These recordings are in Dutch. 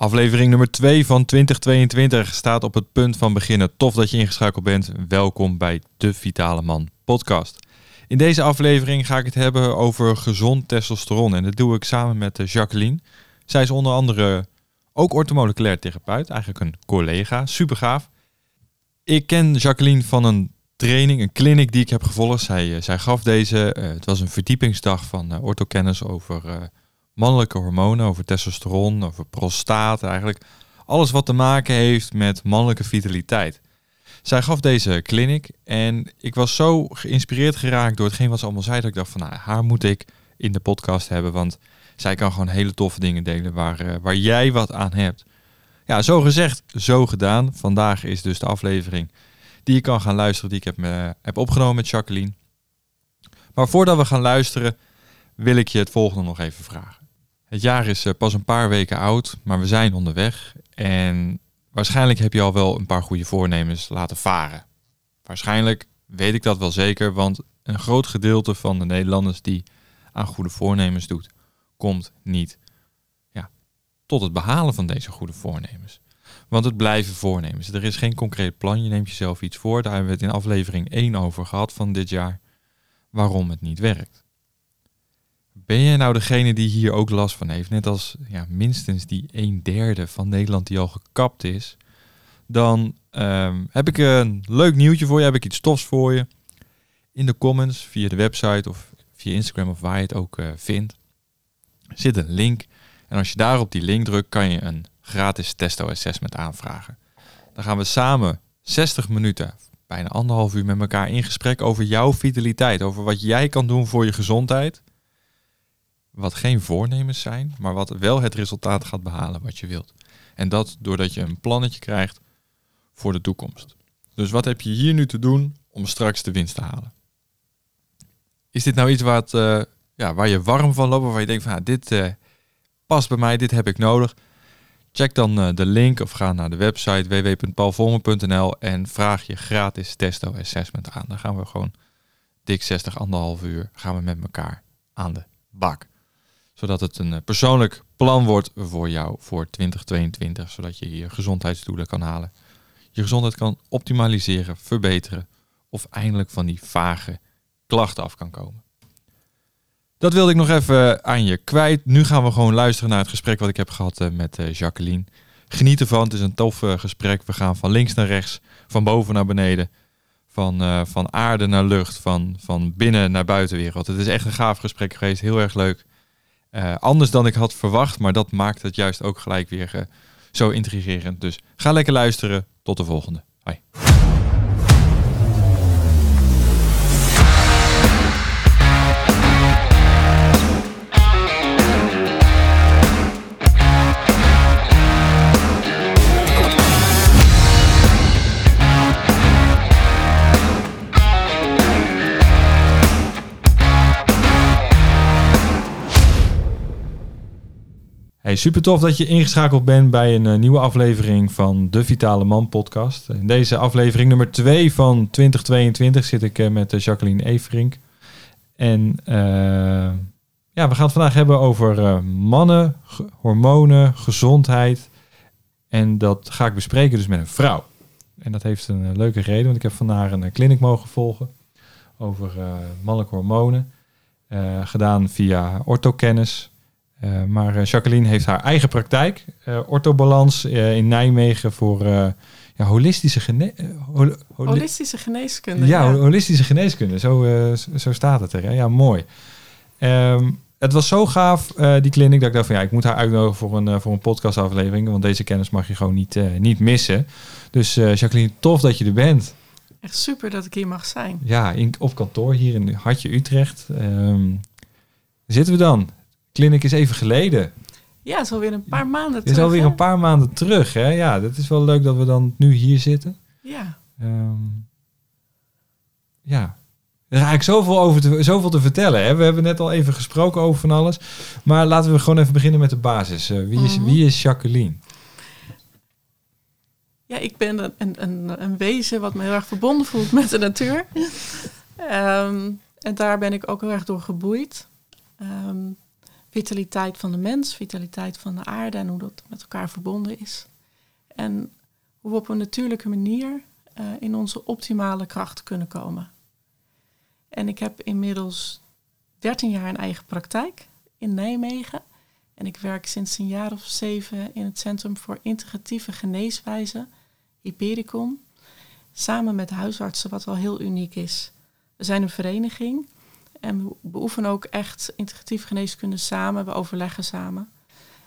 Aflevering nummer 2 van 2022 staat op het punt van beginnen. Tof dat je ingeschakeld bent. Welkom bij de Vitale Man podcast. In deze aflevering ga ik het hebben over gezond testosteron. En dat doe ik samen met eh, Jacqueline. Zij is onder andere ook orthomoleculair therapeut, eigenlijk een collega. Super gaaf. Ik ken Jacqueline van een training, een clinic die ik heb gevolgd. Zij, eh, zij gaf deze. Uh, het was een verdiepingsdag van uh, orthokennis over mannelijke hormonen, over testosteron, over prostaat eigenlijk. Alles wat te maken heeft met mannelijke vitaliteit. Zij gaf deze clinic en ik was zo geïnspireerd geraakt door hetgeen wat ze allemaal zei dat ik dacht van nou, haar moet ik in de podcast hebben, want zij kan gewoon hele toffe dingen delen waar, uh, waar jij wat aan hebt. Ja, zo gezegd, zo gedaan. Vandaag is dus de aflevering die je kan gaan luisteren die ik heb, me, heb opgenomen met Jacqueline. Maar voordat we gaan luisteren wil ik je het volgende nog even vragen. Het jaar is uh, pas een paar weken oud, maar we zijn onderweg. En waarschijnlijk heb je al wel een paar goede voornemens laten varen. Waarschijnlijk weet ik dat wel zeker, want een groot gedeelte van de Nederlanders die aan goede voornemens doet, komt niet ja, tot het behalen van deze goede voornemens. Want het blijven voornemens. Er is geen concreet plan. Je neemt jezelf iets voor. Daar hebben we het in aflevering 1 over gehad van dit jaar. Waarom het niet werkt. Ben jij nou degene die hier ook last van heeft, net als ja, minstens die een derde van Nederland die al gekapt is, dan um, heb ik een leuk nieuwtje voor je, heb ik iets tofs voor je. In de comments, via de website of via Instagram of waar je het ook uh, vindt, zit een link. En als je daar op die link drukt, kan je een gratis testo-assessment aanvragen. Dan gaan we samen 60 minuten, bijna anderhalf uur met elkaar in gesprek over jouw vitaliteit, over wat jij kan doen voor je gezondheid wat geen voornemens zijn, maar wat wel het resultaat gaat behalen wat je wilt. En dat doordat je een plannetje krijgt voor de toekomst. Dus wat heb je hier nu te doen om straks de winst te halen? Is dit nou iets waar, uh, ja, waar je warm van loopt, waar je denkt van ah, dit uh, past bij mij, dit heb ik nodig? Check dan uh, de link of ga naar de website www.paulvormen.nl en vraag je gratis testo assessment aan. Dan gaan we gewoon dik 60, anderhalf uur gaan we met elkaar aan de bak zodat het een persoonlijk plan wordt voor jou voor 2022. Zodat je je gezondheidsdoelen kan halen. Je gezondheid kan optimaliseren, verbeteren. Of eindelijk van die vage klachten af kan komen. Dat wilde ik nog even aan je kwijt. Nu gaan we gewoon luisteren naar het gesprek wat ik heb gehad met Jacqueline. Geniet ervan. Het is een tof gesprek. We gaan van links naar rechts, van boven naar beneden. Van, van aarde naar lucht, van, van binnen naar buitenwereld. Het is echt een gaaf gesprek geweest. Heel erg leuk. Uh, anders dan ik had verwacht, maar dat maakt het juist ook gelijk weer uh, zo intrigerend. Dus ga lekker luisteren. Tot de volgende. Hoi. Hey, super tof dat je ingeschakeld bent bij een uh, nieuwe aflevering van de Vitale Man podcast. In deze aflevering nummer 2 van 2022 zit ik uh, met uh, Jacqueline Everink. En ja, we gaan het vandaag hebben over mannen, hormonen, gezondheid. En dat ga ik bespreken dus met een vrouw. En dat heeft een leuke reden, want ik heb vandaag een clinic mogen volgen over mannelijke hormonen. gedaan via orthokennis. Uh, maar Jacqueline heeft haar eigen praktijk, uh, orthobalans in Nijmegen voor ja, holistische, gene hol holi holistische geneeskunde. Ja, ja, holistische geneeskunde, zo, zo staat het er. Hè? Ja, mooi. Um, het was zo gaaf, die kliniek, dat ik dacht van ja, ik moet haar uitnodigen voor een, voor een podcastaflevering, want deze kennis mag je gewoon niet, niet missen. Dus Jacqueline, tof dat je er bent. Echt super dat ik hier mag zijn. Ja, in, op kantoor hier in Hartje Utrecht. Um, zitten we dan? Clinic is even geleden. Ja, het is alweer een paar maanden terug. Het is alweer hè? een paar maanden terug, hè? Ja, dat is wel leuk dat we dan nu hier zitten. Ja. Um, ja. Er is eigenlijk zoveel, over te, zoveel te vertellen. Hè? We hebben net al even gesproken over van alles. Maar laten we gewoon even beginnen met de basis. Uh, wie, is, mm -hmm. wie is Jacqueline? Ja, ik ben een, een, een wezen wat me heel erg verbonden voelt met de natuur. um, en daar ben ik ook heel erg door geboeid. Um, vitaliteit van de mens, vitaliteit van de aarde en hoe dat met elkaar verbonden is. En hoe we op een natuurlijke manier uh, in onze optimale kracht kunnen komen. En ik heb inmiddels 13 jaar een eigen praktijk in Nijmegen. En ik werk sinds een jaar of zeven in het Centrum voor Integratieve Geneeswijze, Hypericon, samen met huisartsen, wat wel heel uniek is. We zijn een vereniging en we beoefenen ook echt integratieve geneeskunde samen. We overleggen samen.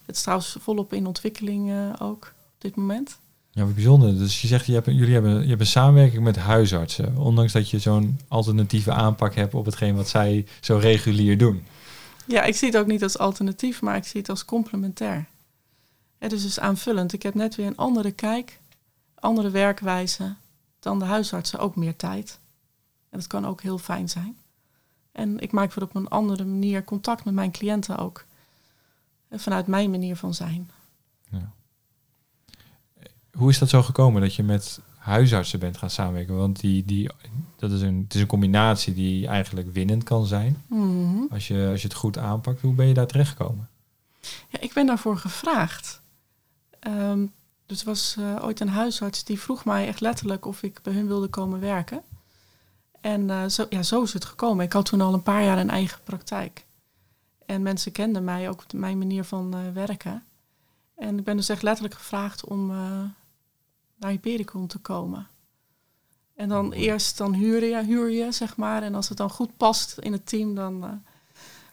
Het is trouwens volop in ontwikkeling uh, ook op dit moment. Ja, wat bijzonder. Dus je zegt, je hebt, jullie hebben, je hebt een samenwerking met huisartsen. Ondanks dat je zo'n alternatieve aanpak hebt op hetgeen wat zij zo regulier doen. Ja, ik zie het ook niet als alternatief, maar ik zie het als complementair. Het is dus aanvullend. Ik heb net weer een andere kijk, andere werkwijze dan de huisartsen. Ook meer tijd. En dat kan ook heel fijn zijn. En ik maak weer op een andere manier contact met mijn cliënten ook. Vanuit mijn manier van zijn. Ja. Hoe is dat zo gekomen dat je met huisartsen bent gaan samenwerken? Want die, die, dat is een, het is een combinatie die eigenlijk winnend kan zijn. Mhm. als, je, als je het goed aanpakt. Hoe ben je daar terechtgekomen? Ja, ik ben daarvoor gevraagd. Um, dus er was uh, ooit een huisarts die vroeg mij echt letterlijk of ik bij hun wilde komen werken. En uh, zo, ja, zo is het gekomen. Ik had toen al een paar jaar een eigen praktijk. En mensen kenden mij ook mijn manier van uh, werken. En ik ben dus echt letterlijk gevraagd om naar Hypericon te komen. En dan eerst dan huur je, huur je, zeg maar. En als het dan goed past in het team, dan, uh,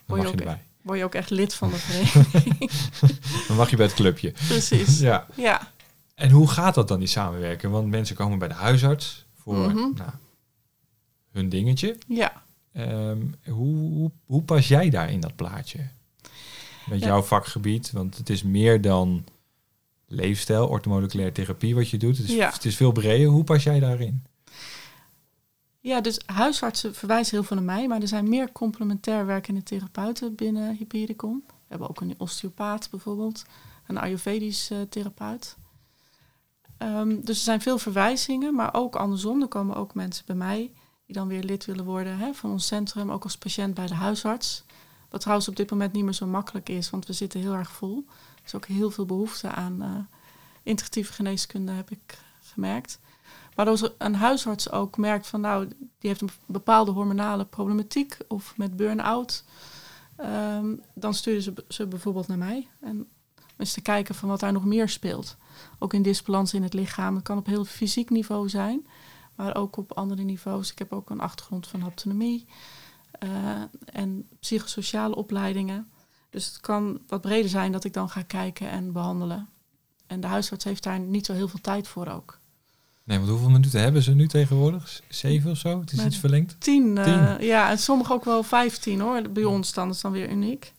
word, je ook, je word je ook echt lid van de vereniging. dan mag je bij het clubje. Precies. Ja. ja. En hoe gaat dat dan, die samenwerking? Want mensen komen bij de huisarts voor mhm. nou, hun dingetje. Ja. Um, hoe, hoe, hoe, pas jij daar in dat plaatje? Met jouw vakgebied, want het is meer dan leefstijl, ortomoleculaire therapie wat je doet. Het is, ja. het is veel breder. Hoe pas jij daarin? Ja, dus huisartsen verwijzen heel veel naar mij, maar er zijn meer complementair werkende therapeuten binnen Hypericon. We hebben ook een osteopaat bijvoorbeeld, een Ayurvedisch uh, therapeut. Um, dus er zijn veel verwijzingen, maar ook andersom. Er komen ook mensen bij mij die dan weer lid willen worden hè, van ons centrum, ook als patiënt bij de huisarts. Wat trouwens op dit moment niet meer zo makkelijk is, want we zitten heel erg vol. Er is ook heel veel behoefte aan uh, integratieve geneeskunde, heb ik gemerkt. Maar als een huisarts ook merkt van nou, die heeft een bepaalde hormonale problematiek of met burn-out, ehm, dan sturen ze, ze bijvoorbeeld naar mij. En eens te kijken van wat daar nog meer speelt. Ook in disbalans in het lichaam. Het kan op heel fysiek niveau zijn, maar ook op andere niveaus. Ik heb ook een achtergrond van autonomie uh, en psychosociale opleidingen. Dus het kan wat breder zijn dat ik dan ga kijken en behandelen. En de huisarts heeft daar niet zo heel veel tijd voor ook. Nee, want hoeveel minuten hebben ze nu tegenwoordig? Zeven of zo? Het is iets verlengd? Tien, uh, ja, en sommige ook wel vijftien hoor. Bij ons dan is dan weer uniek.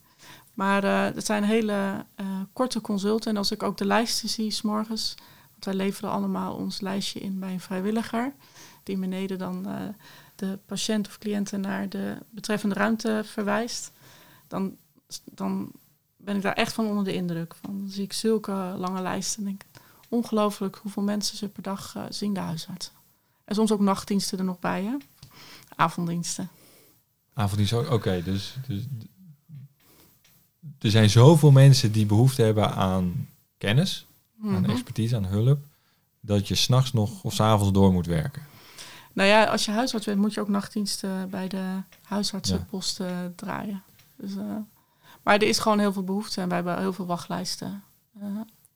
Maar uh, het zijn hele uh, korte consulten. En als ik ook de lijsten zie s morgens, want wij leveren allemaal ons lijstje in bij een vrijwilliger, die beneden dan de patiënt of cliënten naar de betreffende ruimte verwijst, dan dan ben ik daar echt van onder de indruk. Van, dan zie ik zulke lange lijsten ongelooflijk hoeveel mensen ze per dag uh, zien de huisartsen. En soms ook nachtdiensten er nog bij, hè? Avonddiensten. Avonddiensten, oké. dus, dus er zijn zoveel mensen die behoefte hebben aan kennis, aan mhm. expertise, aan hulp, dat je s'nachts nog of s'avonds door moet werken. Nou ja, als je huisarts bent, moet je ook nachtdiensten bij de huisartsenposten draaien. Dus, uh, maar er is gewoon heel veel behoefte en wij hebben heel veel wachtlijsten. Uh,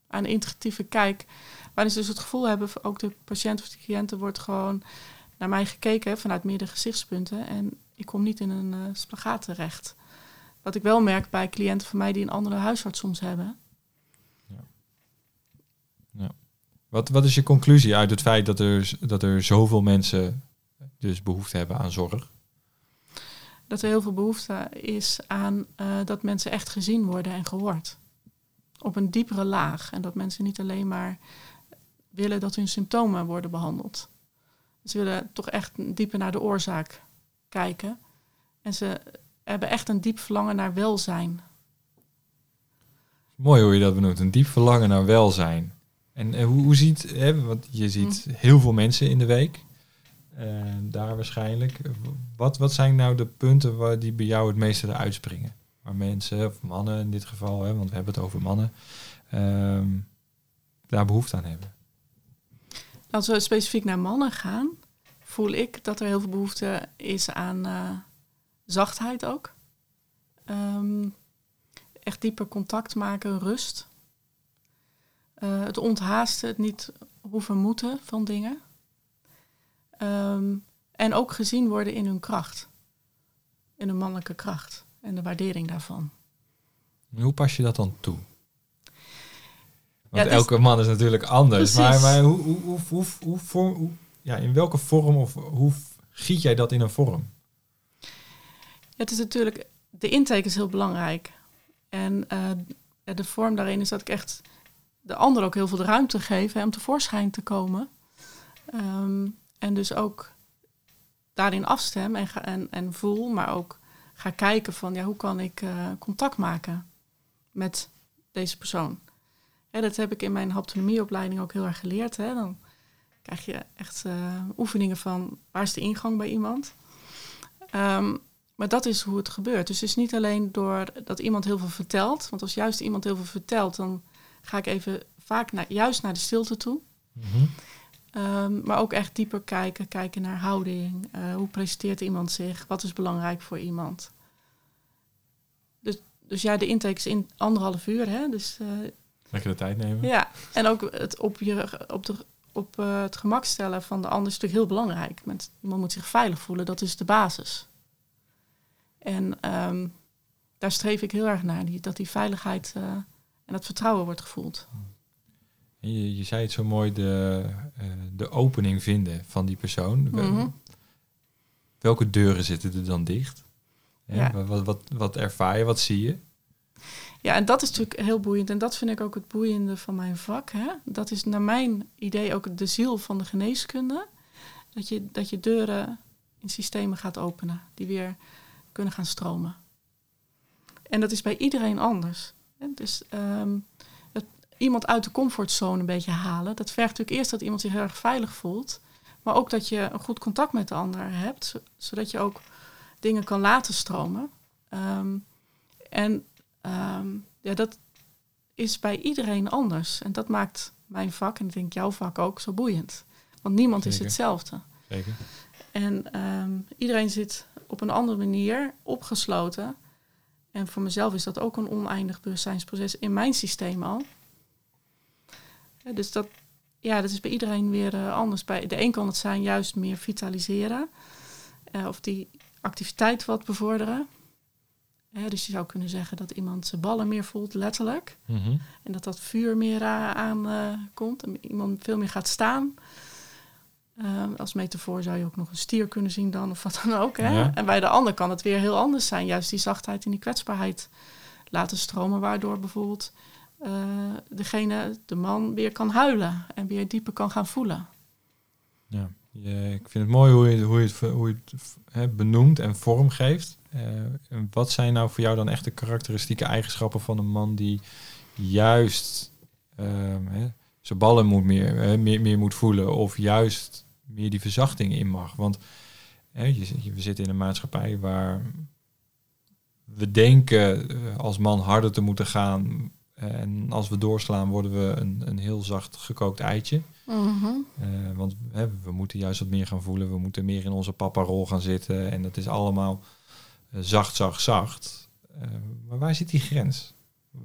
aan een integratieve kijk. Waarin ze dus het gevoel hebben, ook de patiënt of de cliënten wordt gewoon naar mij gekeken vanuit meerdere gezichtspunten. En ik kom niet in een uh, spagaat terecht. Wat ik wel merk bij cliënten van mij die een andere huisarts soms hebben. Ja. ja. Wat, wat is je conclusie uit het feit dat er, dat er zoveel mensen dus behoefte hebben aan zorg? dat er heel veel behoefte is aan uh, dat mensen echt gezien worden en gehoord. Op een diepere laag. En dat mensen niet alleen maar willen dat hun symptomen worden behandeld. Ze willen toch echt dieper naar de oorzaak kijken. En ze hebben echt een diep verlangen naar welzijn. Mooi hoe je dat benoemt, een diep verlangen naar welzijn. En, en hoe, hoe ziet, hè, want je ziet hm. heel veel mensen in de week. Uh, daar waarschijnlijk. Wat, wat zijn nou de punten waar die bij jou het meeste eruit springen? waar mensen, of mannen in dit geval, hè, want we hebben het over mannen, ehm, daar behoefte aan hebben? Als we specifiek naar mannen gaan, voel ik dat er heel veel behoefte is aan uh, zachtheid ook. Ehm, echt dieper contact maken, rust. Uh, het onthaasten, het niet hoeven moeten van dingen. Um, en ook gezien worden in hun kracht. In hun mannelijke kracht en de waardering daarvan. hoe pas je dat dan toe? Want elke man is natuurlijk anders. Maar, maar hoe, hoe, hoe, hoe, hoe, ja, in welke vorm of hoe giet jij dat in een vorm? het is natuurlijk, de intake is heel belangrijk. En uh, de vorm daarin is dat ik echt de ander ook heel veel de ruimte hè, om tevoorschijn te komen. Um, en dus ook daarin afstem en, en, en voel, maar ook ga kijken van ja, hoe kan ik uh, contact maken met deze persoon. Dat heb ik in mijn haptonomieopleiding ook heel erg geleerd. Hè. Dan krijg je echt uh, oefeningen van waar is de ingang bij iemand. Um, maar dat is hoe het gebeurt. Dus het is niet alleen door dat iemand heel veel vertelt. Want als juist iemand heel veel vertelt, dan ga ik even vaak naar, juist naar de stilte toe. Mm -hmm. um, maar ook echt dieper kijken, kijken naar houding. Uh, hoe presenteert iemand zich? Wat is belangrijk voor iemand? Dus, dus ja, de intake is in anderhalf uur. Hè? Dus, uh, Lekker de tijd nemen. Ja, en ook het op, je, op, de, op uh, het gemak stellen van de ander is natuurlijk heel belangrijk. Iemand moet zich veilig voelen, dat is de basis. En um, daar streef ik heel erg naar, die, dat die veiligheid en dat vertrouwen wordt gevoeld. Je, je zei het zo mooi, de, uh, de opening vinden van die persoon. Mm -hmm. Welke deuren zitten er dan dicht? Ja. Wat, wat, wat ervaar je, wat zie je? Ja, en dat is natuurlijk heel boeiend. En dat vind ik ook het boeiende van mijn vak. Hè? Dat is naar mijn idee ook de ziel van de geneeskunde. Dat je, dat je deuren in systemen gaat openen die weer kunnen gaan stromen. En dat is bij iedereen anders. Dus um, het, iemand uit de comfortzone een beetje halen, dat vergt natuurlijk eerst dat iemand zich heel erg veilig voelt. Maar ook dat je een goed contact met de ander hebt, zodat je ook dingen kan laten stromen. Um, en um, ja, dat is bij iedereen anders. En dat maakt mijn vak, en ik denk jouw vak ook, zo boeiend. Want niemand Zeker. is hetzelfde. Zeker. En um, iedereen zit op een andere manier opgesloten. En voor mezelf is dat ook een oneindig bewustzijnsproces in mijn systeem al. Dus dat, ja, dat is bij iedereen weer uh, anders. Bij de een kan het zijn juist meer vitaliseren. Uh, of die activiteit wat bevorderen. Dus je zou kunnen zeggen dat iemand zijn ballen meer voelt, letterlijk. Mm -hmm. En dat dat vuur meer aankomt. Uh, en iemand veel meer gaat staan. Uh, als metafoor zou je ook nog een stier kunnen zien dan, of wat dan ook. Hè? Ja. En bij de ander kan het weer heel anders zijn. Juist die zachtheid en die kwetsbaarheid laten stromen, waardoor bijvoorbeeld uh, degene, de man, weer kan huilen en weer dieper kan gaan voelen. Ja, je, ik vind het mooi hoe je, hoe je het, hoe je het benoemt en vormgeeft. Uh, wat zijn nou voor jou dan echt de karakteristieke eigenschappen van een man die juist hè, zijn ballen moet meer, meer, meer moet voelen of juist meer die verzachting in mag. Want hè, je, we zitten in een maatschappij waar we denken uh, als man harder te moeten gaan. En als we doorslaan, worden we een, een heel zacht gekookt eitje. Mm -hmm. uh, want hè, we moeten juist wat meer gaan voelen. We moeten meer in onze papa-rol gaan zitten. En dat is allemaal uh, zacht, zacht, zacht. maar waar zit die grens?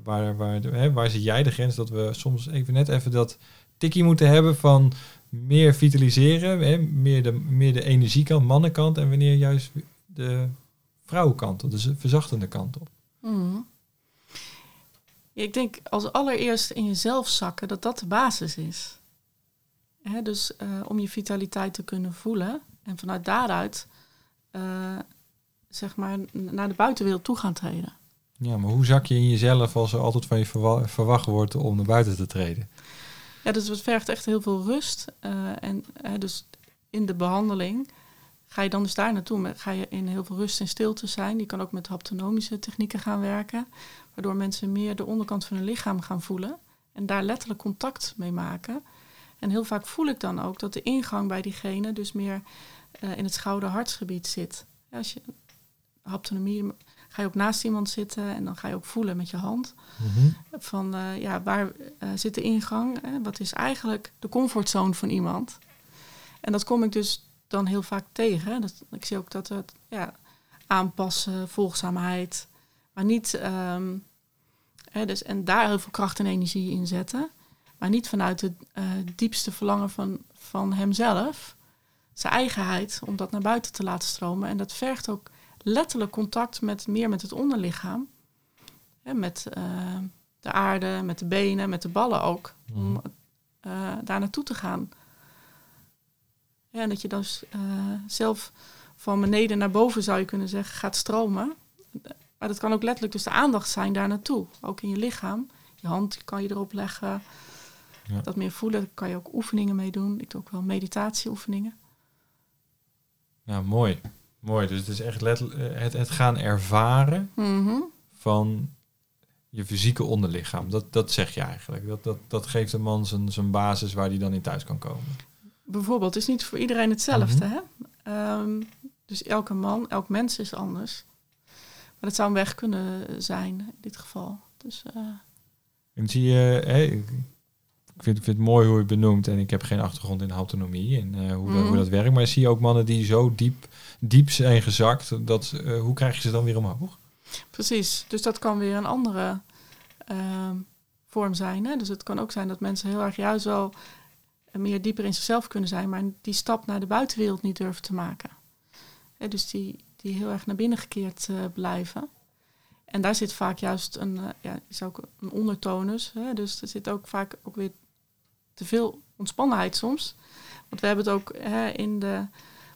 Waar, waar, hè, waar zit jij de grens dat we soms even net even dat tikkie moeten hebben van meer vitaliseren, hè, meer, de, meer de energiekant, mannenkant, en wanneer juist de vrouwenkant op, dus de verzachtende kant op. Mm. Ja, ik denk als allereerst in jezelf zakken dat dat de basis is. Hè, dus uh, om je vitaliteit te kunnen voelen en vanuit daaruit uh, zeg maar naar de buitenwereld toe gaan treden. Ja, maar hoe zak je in jezelf als er altijd van je verwacht wordt om naar buiten te treden? Ja, dus het vergt echt heel veel rust. Uh, en dus in de behandeling ga je dan dus daar naartoe. Ga je in heel veel rust en stilte zijn. Je kan ook met haptonomische technieken gaan werken. Waardoor mensen meer de onderkant van hun lichaam gaan voelen. En daar letterlijk contact mee maken. En heel vaak voel ik dan ook dat de ingang bij diegene dus meer uh, in het schouder-hartsgebied zit. Als je haptonomie ga je ook naast iemand zitten en dan ga je ook voelen met je hand. Mhm. Van eh, ja, waar eh, zit de ingang? Hè? Wat is eigenlijk de comfortzone van iemand? En dat kom ik dus dan heel vaak tegen. Dat, ik zie ook dat het ja, aanpassen, volgzaamheid, maar niet. ehm, hè, dus, en daar heel veel kracht en energie in zetten. Maar niet vanuit het eh, diepste verlangen van, van hemzelf. Zijn eigenheid, om dat naar buiten te laten stromen. En dat vergt ook letterlijk contact met meer met het onderlichaam. Hè, met eh, de aarde, met de benen, met de ballen ook. Om eh, daar naartoe te gaan. Ja, en dat je dus eh, zelf van beneden naar boven zou je kunnen zeggen gaat stromen. Maar dat kan ook letterlijk dus de aandacht zijn daar naartoe. Ook in je lichaam. Je hand kan je erop leggen. Ja. Dat meer voelen, daar kan je ook oefeningen mee doen. Ik doe ook wel meditatieoefeningen. Ja, mooi. Mooi. Dus het is echt letterlijk het, het gaan ervaren Mhm. van je fysieke onderlichaam. Dat, dat zeg je eigenlijk. Dat, dat, dat geeft een man zijn, zijn basis waar hij dan in thuis kan komen. Bijvoorbeeld, het is niet voor iedereen hetzelfde. Mhm. hè? Ehm, dus elke man, elk mens is anders. Maar dat zou een weg kunnen zijn in dit geval. Dus eh, En zie je, ik, vind, ik vind het mooi hoe je het benoemt en ik heb geen achtergrond in autonomie en eh, hoe, dat, Mhm. hoe dat werkt. Maar zie je ook mannen die zo diep, diep zijn gezakt, dat, eh, hoe krijg je ze dan weer omhoog? precies. Dus dat kan weer een andere ehm, vorm zijn. Hè? Dus het kan ook zijn dat mensen heel erg juist wel meer dieper in zichzelf kunnen zijn, maar die stap naar de buitenwereld niet durven te maken. Hè, dus die, die heel erg naar binnen gekeerd eh, blijven. En daar zit vaak juist een, ja, is ook een ondertonus. Hè? Dus er zit ook vaak ook weer te veel ontspannenheid soms. Want we hebben het ook hè, in de,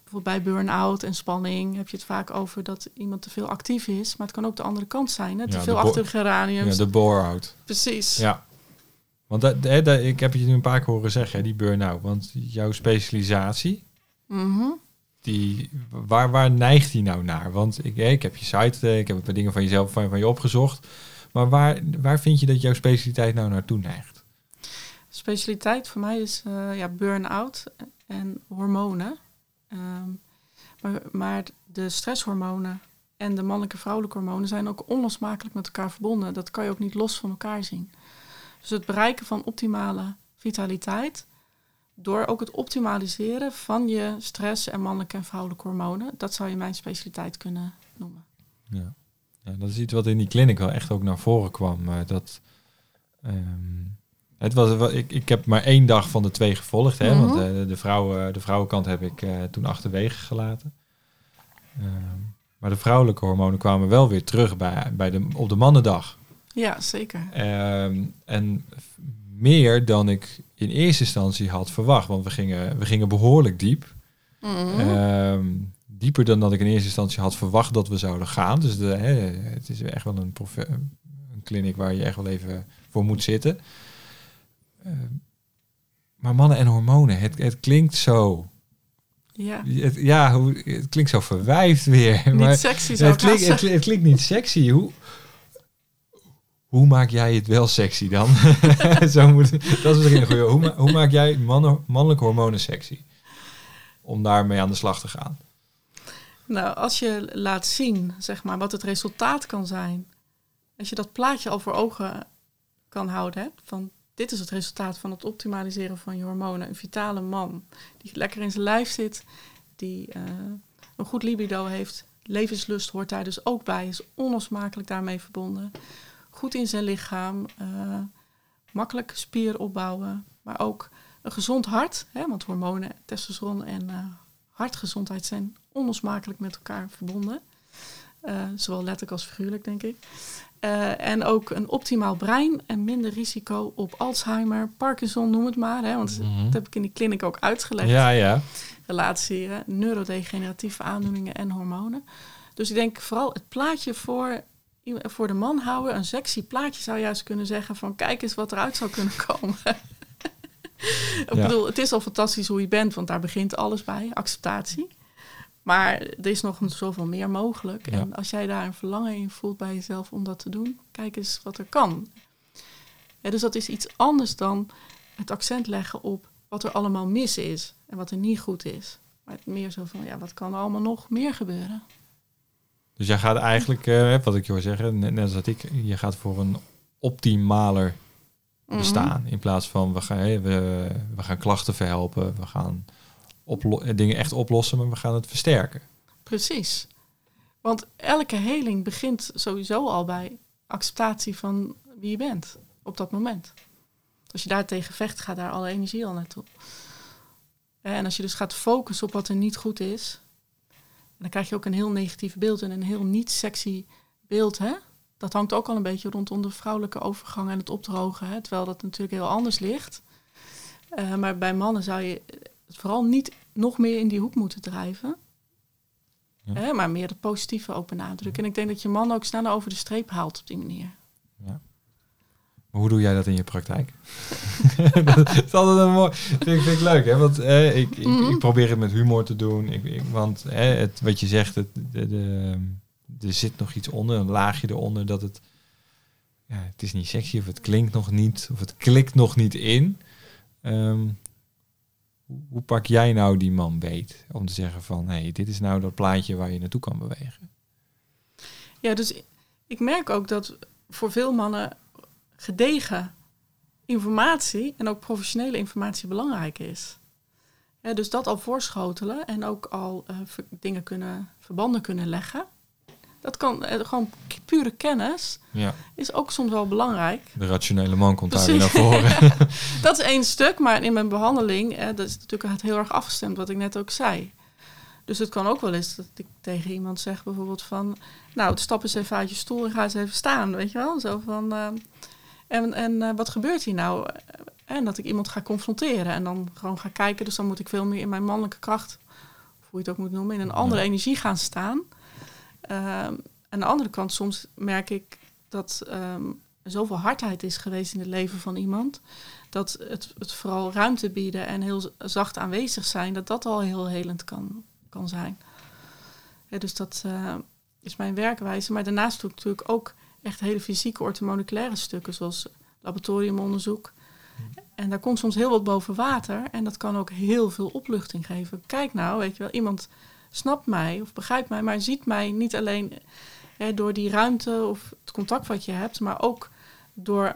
bijvoorbeeld bij burn-out en spanning heb je het vaak over dat iemand te veel actief is. Maar het kan ook de andere kant zijn. Hè? Te Ja, veel achter de geraniums. Ja, de bore-out. Precies. Ja. Want dat, dat- ik heb je nu een paar keer horen zeggen, hè, die burn-out. Want jouw specialisatie, Mhm. die, waar, waar neigt die nou naar? Want ik, ik heb je site, eh, ik heb een paar dingen van jezelf van, van je opgezocht. Maar waar, waar vind je dat jouw specialiteit nou naartoe neigt? Specialiteit voor mij is eh, ja, burn-out en hormonen. Ehm, maar, maar de stresshormonen en de mannelijke vrouwelijke hormonen zijn ook onlosmakelijk met elkaar verbonden. Dat kan je ook niet los van elkaar zien. Dus het bereiken van optimale vitaliteit door ook het optimaliseren van je stress en mannelijke en vrouwelijke hormonen, dat zou je mijn specialiteit kunnen noemen. Ja. ja, dat is iets wat in die clinic wel echt ook naar voren kwam. eh, dat, ehm, het was, ik, ik heb maar één dag van de twee gevolgd. Hè, Mhm. Want eh, de, vrouwen, de vrouwenkant heb ik eh, toen achterwege gelaten. Ehm, maar de vrouwelijke hormonen kwamen wel weer terug bij, bij de, op de mannendag. Ja, zeker. Ehm, en meer dan ik in eerste instantie had verwacht. Want we gingen, we gingen behoorlijk diep. Mhm. Ehm, dieper dan dat ik in eerste instantie had verwacht dat we zouden gaan. Dus de, hè, het is echt wel een, een kliniek waar je echt wel even voor moet zitten. Ehm, maar mannen en hormonen, het, het klinkt zo. ja. Het, ja, hoe, het klinkt zo verwijfd weer. Niet maar sexy zou het, klinkt, het, klinkt- het klinkt niet sexy. Hoe, hoe maak jij het wel sexy dan? zo moet, dat is misschien een goede. Hoe, hoe maak jij mannen, mannelijke hormonen sexy? Om daarmee aan de slag te gaan. Nou, als je laat zien, zeg maar, wat het resultaat kan zijn. Als je dat plaatje al voor ogen kan houden, hè, van dit is het resultaat van het optimaliseren van je hormonen. Een vitale man die lekker in zijn lijf zit, die eh, een goed libido heeft. Levenslust hoort daar dus ook bij, is onlosmakelijk daarmee verbonden. Goed in zijn lichaam, eh, makkelijk spier opbouwen, maar ook een gezond hart. Hè, want hormonen, testosteron en eh, hartgezondheid zijn onlosmakelijk met elkaar verbonden. Zowel letterlijk als figuurlijk, denk ik. Eh, en ook een optimaal brein en minder risico op Alzheimer, Parkinson, noem het maar. Hè, want Mhm. dat heb ik in die kliniek ook uitgelegd. Ja, ja. Relatie, hè, neurodegeneratieve aandoeningen en hormonen. Dus ik denk vooral het plaatje voor, voor de man houden. Een sexy plaatje zou juist kunnen zeggen van kijk eens wat eruit zou kunnen komen. ik Ja. bedoel, het is al fantastisch hoe je bent, want daar begint alles bij, acceptatie. Maar er is nog zoveel meer mogelijk. Ja. En als jij daar een verlangen in voelt bij jezelf om dat te doen, kijk eens wat er kan. Ja, dus dat is iets anders dan het accent leggen op wat er allemaal mis is en wat er niet goed is. Maar het meer zo van, ja, wat kan er allemaal nog meer gebeuren? Dus jij gaat eigenlijk, eh, wat ik je hoor zeggen, net, als dat ik, je gaat voor een optimaler Mhm. bestaan. In plaats van we gaan, we, we gaan klachten verhelpen, we gaan dingen echt oplossen, maar we gaan het versterken. Precies. Want elke heling begint sowieso al bij acceptatie van wie je bent op dat moment. Als je daar tegen vecht, gaat daar alle energie al naartoe. En als je dus gaat focussen op wat er niet goed is, dan krijg je ook een heel negatief beeld en een heel niet sexy beeld. Hè? Dat hangt ook al een beetje rondom de vrouwelijke overgang en het opdrogen, hè? terwijl dat natuurlijk heel anders ligt. Eh, maar bij mannen zou je vooral niet nog meer in die hoek moeten drijven. Ja. Hè, maar meer het positieve ook benadrukken. En ik denk dat je man ook sneller over de streep haalt op die manier. Maar hoe doe jij dat in je praktijk? dat is altijd een mooi. Vind ik, vind ik leuk, hè? Want eh, ik, ik, Mhm. ik probeer het met humor te doen. Ik, ik- want het, wat je zegt, het, de, de, er zit nog iets onder, een laagje eronder dat het. Ja, het is niet sexy of het klinkt nog niet, of het klikt nog niet in. Ehm, hoe, pak jij nou die man beet? Om te zeggen van, hé, hey, dit is nou dat plaatje waar je naartoe kan bewegen. Ja, dus ik merk ook dat voor veel mannen gedegen informatie en ook professionele informatie belangrijk is. Ja, dus dat al voorschotelen en ook al eh, dingen kunnen, verbanden kunnen leggen. Dat kan eh, gewoon pure kennis Ja, is ook soms wel belangrijk. de rationele man komt daar weer naar voren. Dat is één stuk, maar in mijn behandeling, eh, dat is natuurlijk heel erg afgestemd, wat ik net ook zei. Dus het kan ook wel eens dat ik tegen iemand zeg bijvoorbeeld van... Nou, stap eens even uit je stoel en ga eens even staan, weet je wel? Zo van... eh, en en wat gebeurt hier nou? En dat ik iemand ga confronteren en dan gewoon ga kijken. Dus dan moet ik veel meer in mijn mannelijke kracht, of hoe je het ook moet noemen... in een andere Ja. energie gaan staan. Ehm, aan de andere kant, soms merk ik dat ehm, er zoveel hardheid is geweest in het leven van iemand dat het, het vooral ruimte bieden en heel zacht aanwezig zijn, dat dat al heel helend kan, kan zijn. Ja, dus dat eh, is mijn werkwijze. Maar daarnaast doe ik natuurlijk ook echt hele fysieke orthomoleculaire stukken, zoals laboratoriumonderzoek. En daar komt soms heel wat boven water en dat kan ook heel veel opluchting geven. Kijk nou, weet je wel, iemand snapt mij of begrijpt mij, maar ziet mij niet alleen hè, door die ruimte of het contact wat je hebt, maar ook door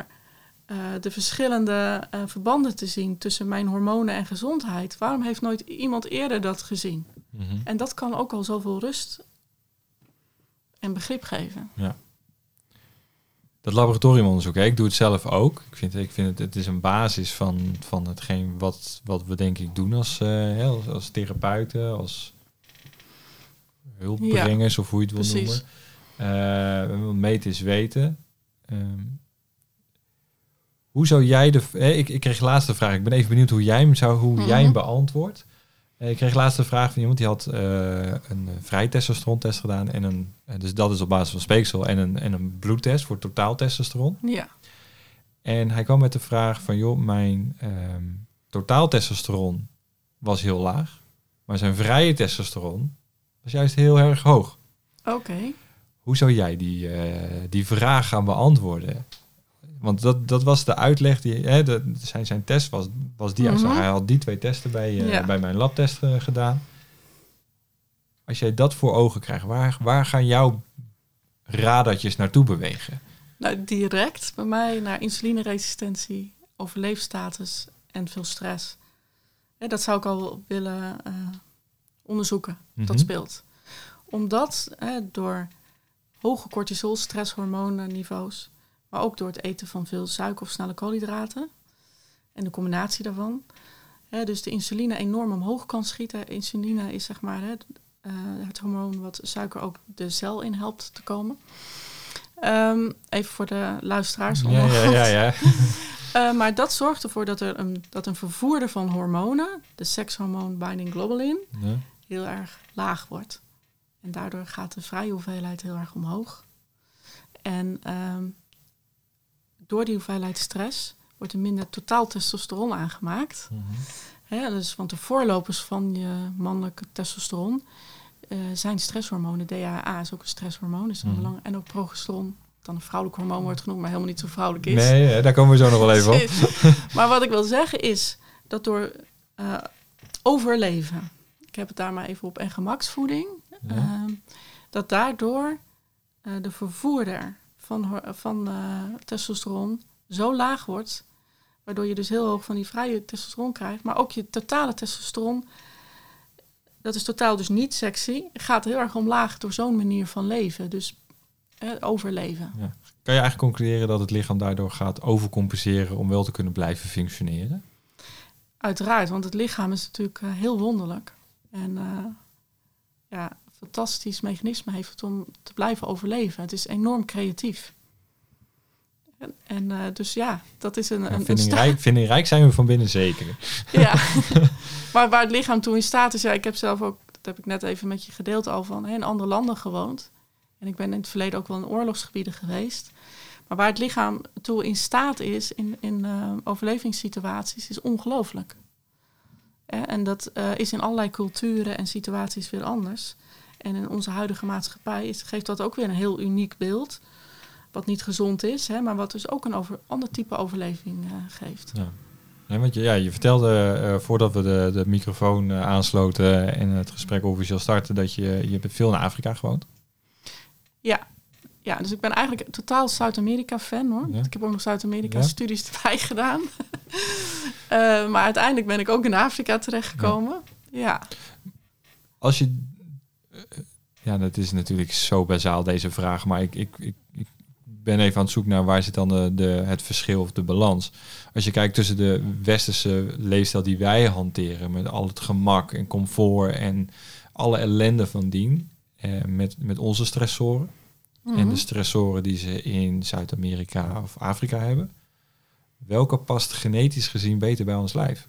eh, de verschillende eh, verbanden te zien tussen mijn hormonen en gezondheid. Waarom heeft nooit iemand eerder dat gezien? Mhm. En dat kan ook al zoveel rust en begrip geven. Dat laboratoriumonderzoek, hè, ik doe het zelf ook. Ik vind, ik vind het, het is een basis van, van hetgeen wat, wat we denk ik doen als, eh, als, als therapeuten, als hulpbrengers of hoe je het wil precies. noemen. Eh, want meten is weten. Ehm, hoe zou jij de... Hè, ik, ik kreeg laatst de vraag, ik ben even benieuwd hoe jij hem, zou, hoe jij hem Mhm. beantwoordt. Eh, ik kreeg laatst de vraag van iemand die had eh, een eh, vrij testosterontest gedaan. En een, eh, dus dat is op basis van speeksel en een, en een bloedtest voor totaal testosteron. Ja, En hij kwam met de vraag van, joh, mijn ehm totaal testosteron was heel laag. Maar zijn vrije testosteron juist heel erg hoog. oké. Hoe zou jij die, eh, die vraag gaan beantwoorden? Want dat, dat was de uitleg die hè, de, zijn, zijn test was, was die. Mhm. Hij had die twee testen bij, eh, Ja. bij mijn labtest eh, gedaan. Als jij dat voor ogen krijgt, waar, waar gaan jouw radartjes naartoe bewegen? Nou, direct bij mij naar insulineresistentie, overleefstatus en veel stress. Hè, dat zou ik al willen onderzoeken, dat Mhm. speelt. Omdat hè, door hoge cortisol, stresshormoonniveaus, maar ook door het eten van veel suiker of snelle koolhydraten en de combinatie daarvan, hè, dus de insuline enorm omhoog kan schieten. Insuline is zeg maar hè, eh, het hormoon wat suiker ook de cel in helpt te komen. Ehm, even voor de luisteraars. Ja, ja, ja, ja. Eh, maar dat zorgt ervoor dat er een, dat een vervoerder van hormonen, de sekshormoon binding globulin, Ja. Heel erg laag wordt. En daardoor gaat de vrije hoeveelheid heel erg omhoog. En ehm, door die hoeveelheid stress wordt er minder totaal testosteron aangemaakt. Mhm. Hè, dus, want de voorlopers van je mannelijke testosteron eh, zijn stresshormonen. DHA is ook een stresshormoon, is een belang, en ook progesteron, dan een vrouwelijk hormoon wordt genoemd, maar helemaal niet zo vrouwelijk is. Nee, hè, daar komen we zo nog wel even op. Maar wat ik wil zeggen is dat door eh, overleven, heb het daar maar even op, en gemaksvoeding, Ja. ehm, dat daardoor uh, de vervoerder van, van uh, testosteron zo laag wordt, waardoor je dus heel hoog van die vrije testosteron krijgt, maar ook je totale testosteron, dat is totaal dus niet sexy, gaat heel erg omlaag door zo'n manier van leven. Dus eh, overleven. Ja. Kan je eigenlijk concluderen dat het lichaam daardoor gaat overcompenseren om wel te kunnen blijven functioneren? Uiteraard, want het lichaam is natuurlijk heel wonderlijk. En uh, ja, fantastisch mechanisme heeft het om te blijven overleven. Het is enorm creatief. En, en uh, dus ja, dat is een. Ja, een, vindingrijk, vindingrijk zijn we van binnen zeker. Ja, maar waar het lichaam toe in staat is, ja, ik heb zelf ook, dat heb ik net even met je gedeeld al van, in andere landen gewoond. En ik ben in het verleden ook wel in oorlogsgebieden geweest. Maar waar het lichaam toe in staat is in, in uh, overlevingssituaties, is ongelooflijk. En dat uh, is in allerlei culturen en situaties weer anders. En in onze huidige maatschappij is, geeft dat ook weer een heel uniek beeld. Wat niet gezond is, hè, maar wat dus ook een over, ander type overleving uh, geeft. Ja. Nee, want je, ja, je vertelde uh, voordat we de, de microfoon uh, aansloten en het gesprek officieel starten, dat je, je veel in Afrika gewoond. Ja. ja, dus ik ben eigenlijk totaal Zuid-Amerika-fan hoor. Ik heb ook nog Zuid-Amerika-studies erbij gedaan. maar uiteindelijk ben ik ook in Afrika terechtgekomen. Ja. ja. Als je ja, dat is natuurlijk zo bazaal deze vraag, maar ik, ik, ik, ik ben even aan het zoeken naar waar zit dan de, de, het verschil of de balans. Als je kijkt tussen de westerse leefstijl die wij hanteren, met al het gemak en comfort en alle ellende van dien, eh, met, met onze stressoren en de mhm. stressoren die ze in Zuid-Amerika of Afrika hebben, welke past genetisch gezien beter bij ons lijf?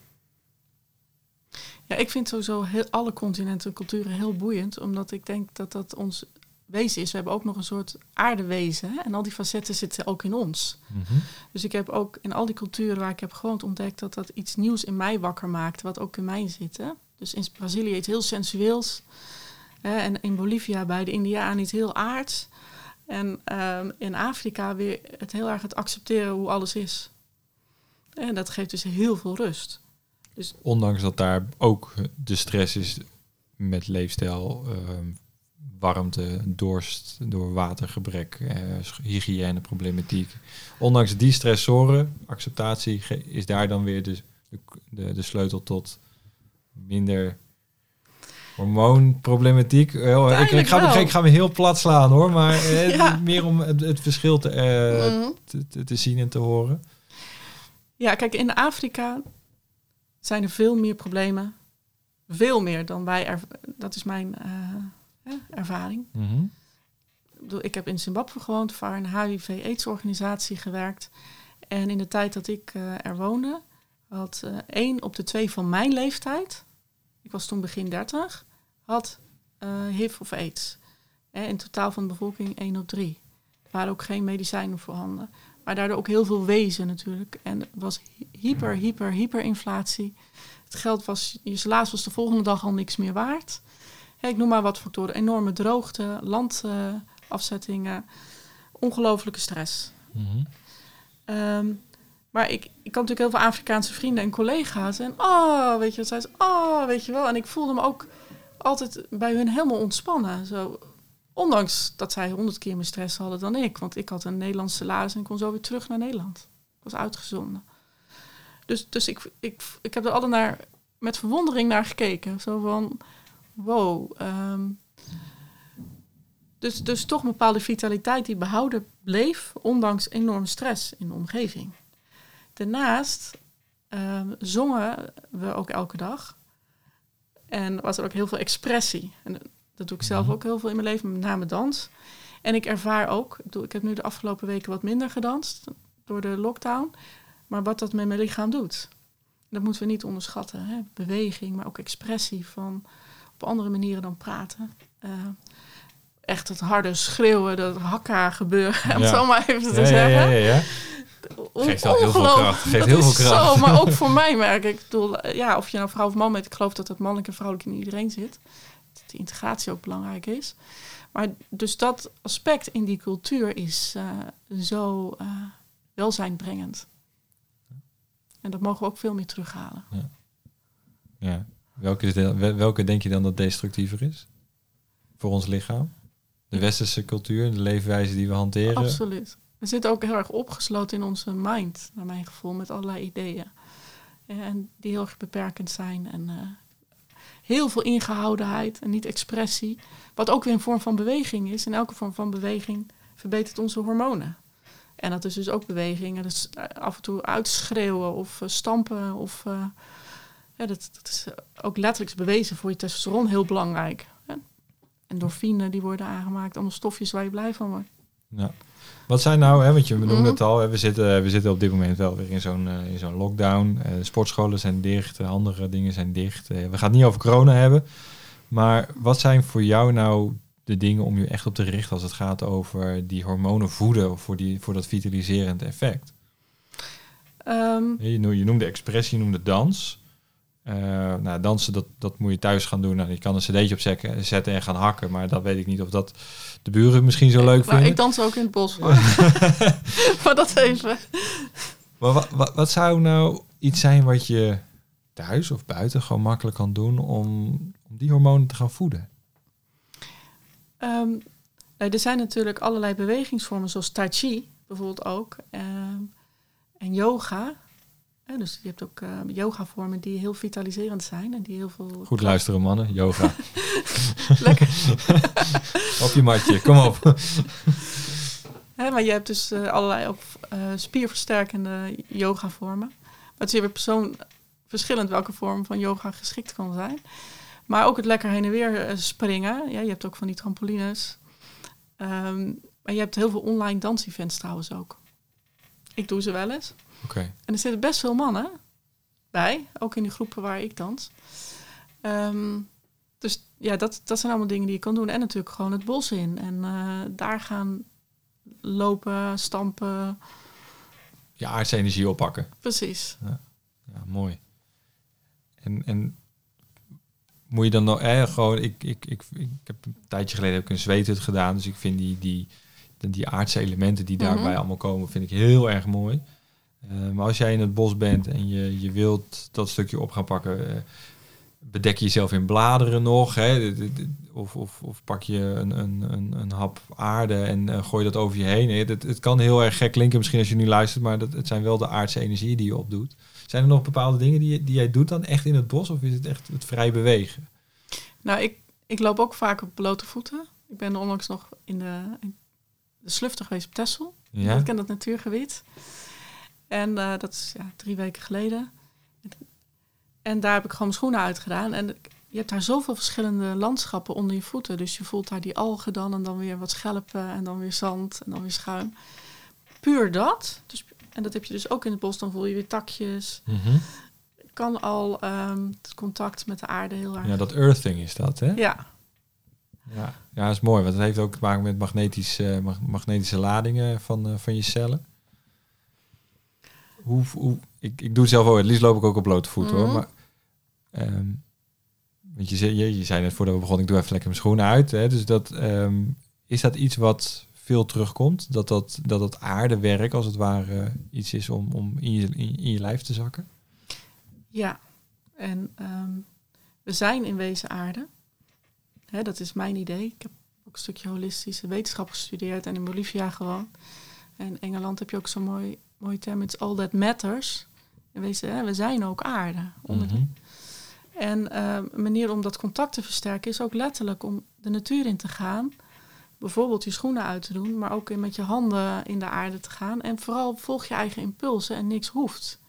Ja, ik vind sowieso heel, alle continenten en culturen heel boeiend, omdat ik denk dat dat ons wezen is. We hebben ook nog een soort aardewezen hè? en al die facetten zitten ook in ons. Mhm. Dus ik heb ook in al die culturen waar ik heb gewoond ontdekt dat dat iets nieuws in mij wakker maakt, wat ook in mij zit. Hè? Dus in Brazilië iets heel sensueels hè? en in Bolivia bij de Indianen iets heel aards. En ehm, in Afrika weer het heel erg het accepteren hoe alles is. En dat geeft dus heel veel rust. Dus Ondanks dat daar ook de stress is met leefstijl, uh, warmte, dorst, door watergebrek, uh, hygiëneproblematiek. Ondanks die stressoren, acceptatie, is daar dan weer de, de, de sleutel tot minder hormoonproblematiek. Uh, ik, ik, ga, ik, ga me heel plat slaan hoor, maar uh, meer om het, het verschil te, te, te, zien en te horen. Ja, kijk, in Afrika zijn er veel meer problemen. Veel meer dan wij. Er, dat is mijn uh, ervaring. Mhm. Ik heb in Zimbabwe gewoond, voor een HIV-AIDS-organisatie gewerkt. En in de tijd dat ik uh, er woonde, had uh, één op de twee van mijn leeftijd, ik was toen begin 30, had HIV of AIDS. in totaal van de bevolking één op drie. Er waren ook geen medicijnen voorhanden. Maar daardoor ook heel veel wezen natuurlijk. En het was hyper, hyper, hyperinflatie. Het geld was, je salaris was de volgende dag al niks meer waard. ik noem maar wat factoren. Enorme droogte, landafzettingen, ongelofelijke stress. Mhm. Ehm, maar ik, ik had natuurlijk heel veel Afrikaanse vrienden en collega's. En oh, weet je wat zei ze? Oh, weet je wel. En ik voelde me ook altijd bij hun helemaal ontspannen. Zo, Ondanks dat zij honderd keer meer stress hadden dan ik. Want ik had een Nederlandse salaris en kon zo weer terug naar Nederland. Ik was uitgezonden. Dus, dus ik, ik, ik heb er altijd naar, met verwondering naar gekeken. Zo van, wow. Ehm, dus, dus toch een bepaalde vitaliteit die behouden bleef, ondanks enorme stress in de omgeving. Daarnaast um, zongen we ook elke dag. En was er ook heel veel expressie. En dat doe ik zelf mhm. ook heel veel in mijn leven, met name dans. En ik ervaar ook, ik, heb nu de afgelopen weken wat minder gedanst door de lockdown. Maar wat dat met mijn lichaam doet, dat moeten we niet onderschatten. Hè? Beweging, maar ook expressie van op andere manieren dan praten. Uh, echt het harde schreeuwen, dat hakka gebeuren, om zo maar even te ja, zeggen. Ja, ja, Geeft al heel veel kracht. Geeft heel veel kracht. Zo, maar ook voor mij merk ik. ik bedoel, ja, of je nou vrouw of man bent, ik geloof dat het mannelijk en vrouwelijk in iedereen zit de integratie ook belangrijk is. Maar dus dat aspect in die cultuur is uh, zo uh, welzijnbrengend. En dat mogen we ook veel meer terughalen. Ja. ja. Welke, de, welke denk je dan dat destructiever is? Voor ons lichaam? De westerse cultuur, de leefwijze die we hanteren. Absoluut. We zitten ook heel erg opgesloten in onze mind, naar mijn gevoel, met allerlei ideeën. En die heel erg beperkend zijn. En uh, heel veel ingehoudenheid en niet expressie. Wat ook weer een vorm van beweging is. En elke vorm van beweging verbetert onze hormonen. En dat is dus ook beweging. Dus af en toe uitschreeuwen of uh, stampen. Of, uh, ja, dat, dat, is ook letterlijk bewezen voor je testosteron heel belangrijk. Endorfine die worden aangemaakt. Allemaal stofjes waar je blij van wordt. Ja. Wat zijn nou, hè, want je noemde mm het al, hè, we, zitten, we zitten op dit moment wel weer in zo'n uh, in zo'n lockdown. Uh, sportscholen zijn dicht, andere dingen zijn dicht. We gaan het niet over corona hebben. Maar wat zijn voor jou nou de dingen om je echt op te richten als het gaat over die hormonen voeden voor, die, voor dat vitaliserend effect? Um, je, je noemde expressie, je noemde dans. Uh, nou, dansen, dat, dat moet je thuis gaan doen. Nou, je kan een cd'tje op zetten en gaan hakken. Maar dat weet ik niet of dat de buren misschien zo leuk vinden. Ik dans ook in het bos. maar dat even. Maar wat, wat, wat, zou nou iets zijn wat je thuis of buiten gewoon makkelijk kan doen om, om die hormonen te gaan voeden? Um, er zijn natuurlijk allerlei bewegingsvormen, zoals tai chi bijvoorbeeld ook. Um, en yoga. Ja, dus je hebt ook uh, yoga-vormen die heel vitaliserend zijn en die heel veel. Goed luisteren, mannen. Yoga. Lekker. op je matje, kom op. Maar je hebt dus uh, allerlei ook uh, spierversterkende yoga-vormen. Maar het is weer persoon verschillend welke vorm van yoga geschikt kan zijn. Maar ook het lekker heen en weer springen. Ja, je hebt ook van die trampolines. Um, maar je hebt heel veel online dansevents trouwens ook. Ik doe ze wel eens. Okay. En er zitten best veel mannen bij, ook in de groepen waar ik dans. Um, dus ja, dat, dat zijn allemaal dingen die je kan doen. En natuurlijk gewoon het bos in. En uh, daar gaan lopen, stampen. Je aardse energie oppakken. Precies. Ja, ja mooi. En, en moet je dan nog, eh, gewoon, ik, ik, ik, ik heb een tijdje geleden heb ik een zweethut gedaan. Dus ik vind die, die, die aardse elementen die daarbij mm -hmm. allemaal komen, vind ik heel erg mooi. Uh, maar als jij in het bos bent en je, je wilt dat stukje op gaan pakken, uh, bedek je jezelf in bladeren nog. Hè? Of, of, of pak je een, een, een, een hap aarde en uh, gooi dat over je heen. Het, het kan heel erg gek klinken misschien als je nu luistert, maar dat, het zijn wel de aardse energieën die je opdoet. Zijn er nog bepaalde dingen die, die jij doet dan echt in het bos of is het echt het vrij bewegen? Nou, ik, ik loop ook vaak op blote voeten. Ik ben onlangs nog in de, in de slufter geweest op Texel. Ja? Ik ken dat natuurgebied. En uh, dat is ja, drie weken geleden. En daar heb ik gewoon mijn schoenen uitgedaan. En je hebt daar zoveel verschillende landschappen onder je voeten. Dus je voelt daar die algen dan en dan weer wat schelpen en dan weer zand en dan weer schuim. Puur dat. Dus, en dat heb je dus ook in het bos. Dan voel je weer takjes. Mm -hmm. Kan al um, het contact met de aarde heel erg. Ja, dat earthing is dat, hè? Ja. Ja, ja dat is mooi. Want het heeft ook te maken met magnetisch, uh, magnetische ladingen van, uh, van je cellen hoe, hoe ik, ik doe het zelf ook. Het liefst loop ik ook op blote voeten mm -hmm. hoor. Maar, um, want je, je, je zei net voordat we begonnen, ik doe even lekker mijn schoenen uit. Hè, dus dat, um, is dat iets wat veel terugkomt? Dat dat, dat dat aardewerk als het ware iets is om, om in, je, in, in je lijf te zakken? Ja, en um, we zijn in wezen aarde. Hè, dat is mijn idee. Ik heb ook een stukje holistische wetenschap gestudeerd en in Bolivia gewoon. En in Engeland heb je ook zo'n mooi mooie term, it's all that matters. En hè, we zijn ook aarde. Onder Mhm. en uh, een manier om dat contact te versterken is ook letterlijk om de natuur in te gaan. Bijvoorbeeld je schoenen uit te doen, maar ook met je handen in de aarde te gaan. En vooral volg je eigen impulsen en niks hoeft.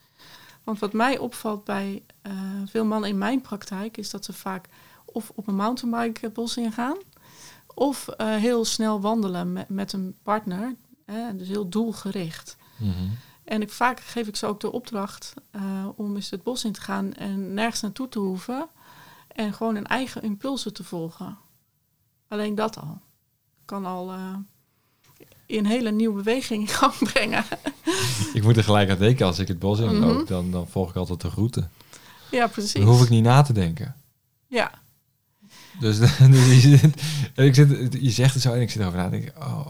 Want wat mij opvalt bij uh, veel mannen in mijn praktijk, is dat ze vaak of op een mountainbike het bos ingaan, of uh, heel snel wandelen met, met een partner. Hè, dus heel doelgericht. Mm -hmm. En ik, vaak geef ik ze ook de opdracht uh, om eens het bos in te gaan en nergens naartoe te hoeven. En gewoon hun eigen impulsen te volgen. Alleen dat al. Kan al uh, een hele nieuwe beweging in gang brengen. ik moet er gelijk aan denken, als ik het bos in loop, mm -hmm. dan, dan volg ik altijd de route. Ja, precies. Dan hoef ik niet na te denken. Ja. Dus, dus je, ik zit, je zegt het zo en ik zit erover na en denk oh,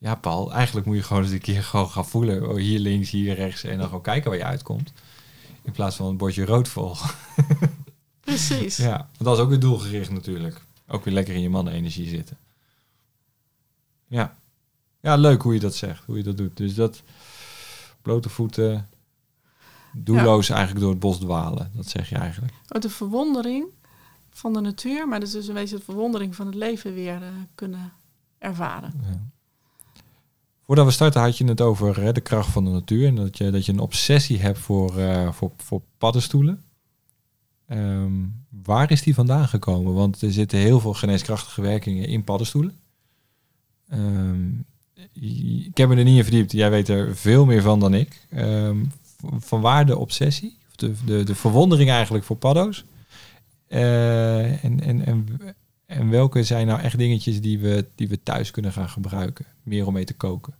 ja, Paul, eigenlijk moet je gewoon eens een keer gewoon gaan voelen. Oh, hier links, hier rechts. En dan gewoon kijken waar je uitkomt. In plaats van een bordje rood volgen. Precies. ja, want dat is ook weer doelgericht natuurlijk. Ook weer lekker in je mannenenergie zitten. Ja. ja, leuk hoe je dat zegt, hoe je dat doet. Dus dat blote voeten, doelloos eigenlijk door het bos dwalen. Dat zeg je eigenlijk. Oh, de verwondering van de natuur, maar dus, dus een beetje de verwondering van het leven weer uh, kunnen ervaren. Ja. Voordat we starten had je het over de kracht van de natuur en dat je, dat je een obsessie hebt voor, uh, voor, voor paddenstoelen. Um, waar is die vandaan gekomen? Want er zitten heel veel geneeskrachtige werkingen in paddenstoelen. Um, ik heb me er niet in verdiept. Jij weet er veel meer van dan ik. Um, van waar de obsessie? De, de, de verwondering eigenlijk voor paddo's? Uh, en, en, en, en welke zijn nou echt dingetjes die we, die we thuis kunnen gaan gebruiken? Meer om mee te koken.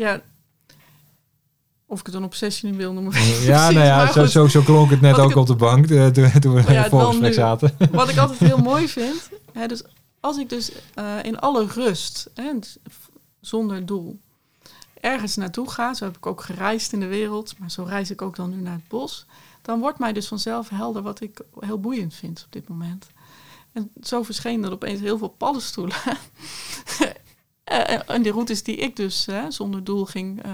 Ja, of ik het een obsessie wil noemen. Ja, nou ja, zo, zo, zo, klonk het net ook op de bank toen, toen we ja, in zaten. Wat ik altijd heel mooi vind, hè, dus als ik dus uh, in alle rust, hè, zonder doel, ergens naartoe ga, zo heb ik ook gereisd in de wereld, maar zo reis ik ook dan nu naar het bos, dan wordt mij dus vanzelf helder wat ik heel boeiend vind op dit moment. En zo verschenen er opeens heel veel paddenstoelen. Eh, en die routes die ik dus zonder doel ging uh,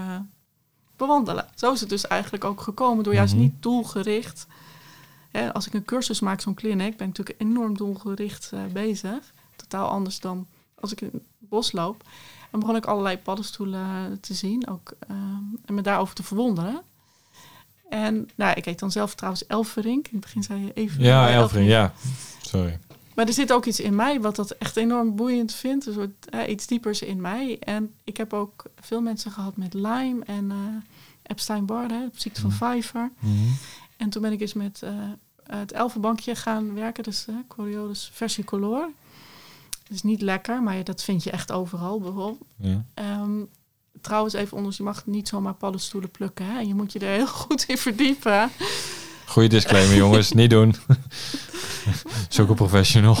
bewandelen. Zo is het dus eigenlijk ook gekomen door juist mhm. niet doelgericht. als ik een cursus maak, zo'n clinic, ben ik natuurlijk enorm doelgericht uh, bezig. Totaal anders dan als ik in het bos loop. En begon ik allerlei paddenstoelen te zien ook, uh, en me daarover te verwonderen. En nou, ik heet dan zelf trouwens Elverink. In het begin zei je even. Ja, Elverink, ja. Sorry. Maar er zit ook iets in mij wat dat echt enorm boeiend vindt. Een soort uh, iets diepers in mij. En ik heb ook veel mensen gehad met Lyme en uh, Epstein-Barr, de ziekte van Pfeiffer. Mhm. En toen ben ik eens met uh, het elfenbankje gaan werken. Dus uh, Coriolis versicolor. Dat is niet lekker, maar dat vind je echt overal bijvoorbeeld. Ja. Um, trouwens, even onder, je mag niet zomaar paddenstoelen plukken. Hè? En je moet je er heel goed in verdiepen. Goeie disclaimer, jongens. Niet doen. Zulke professional.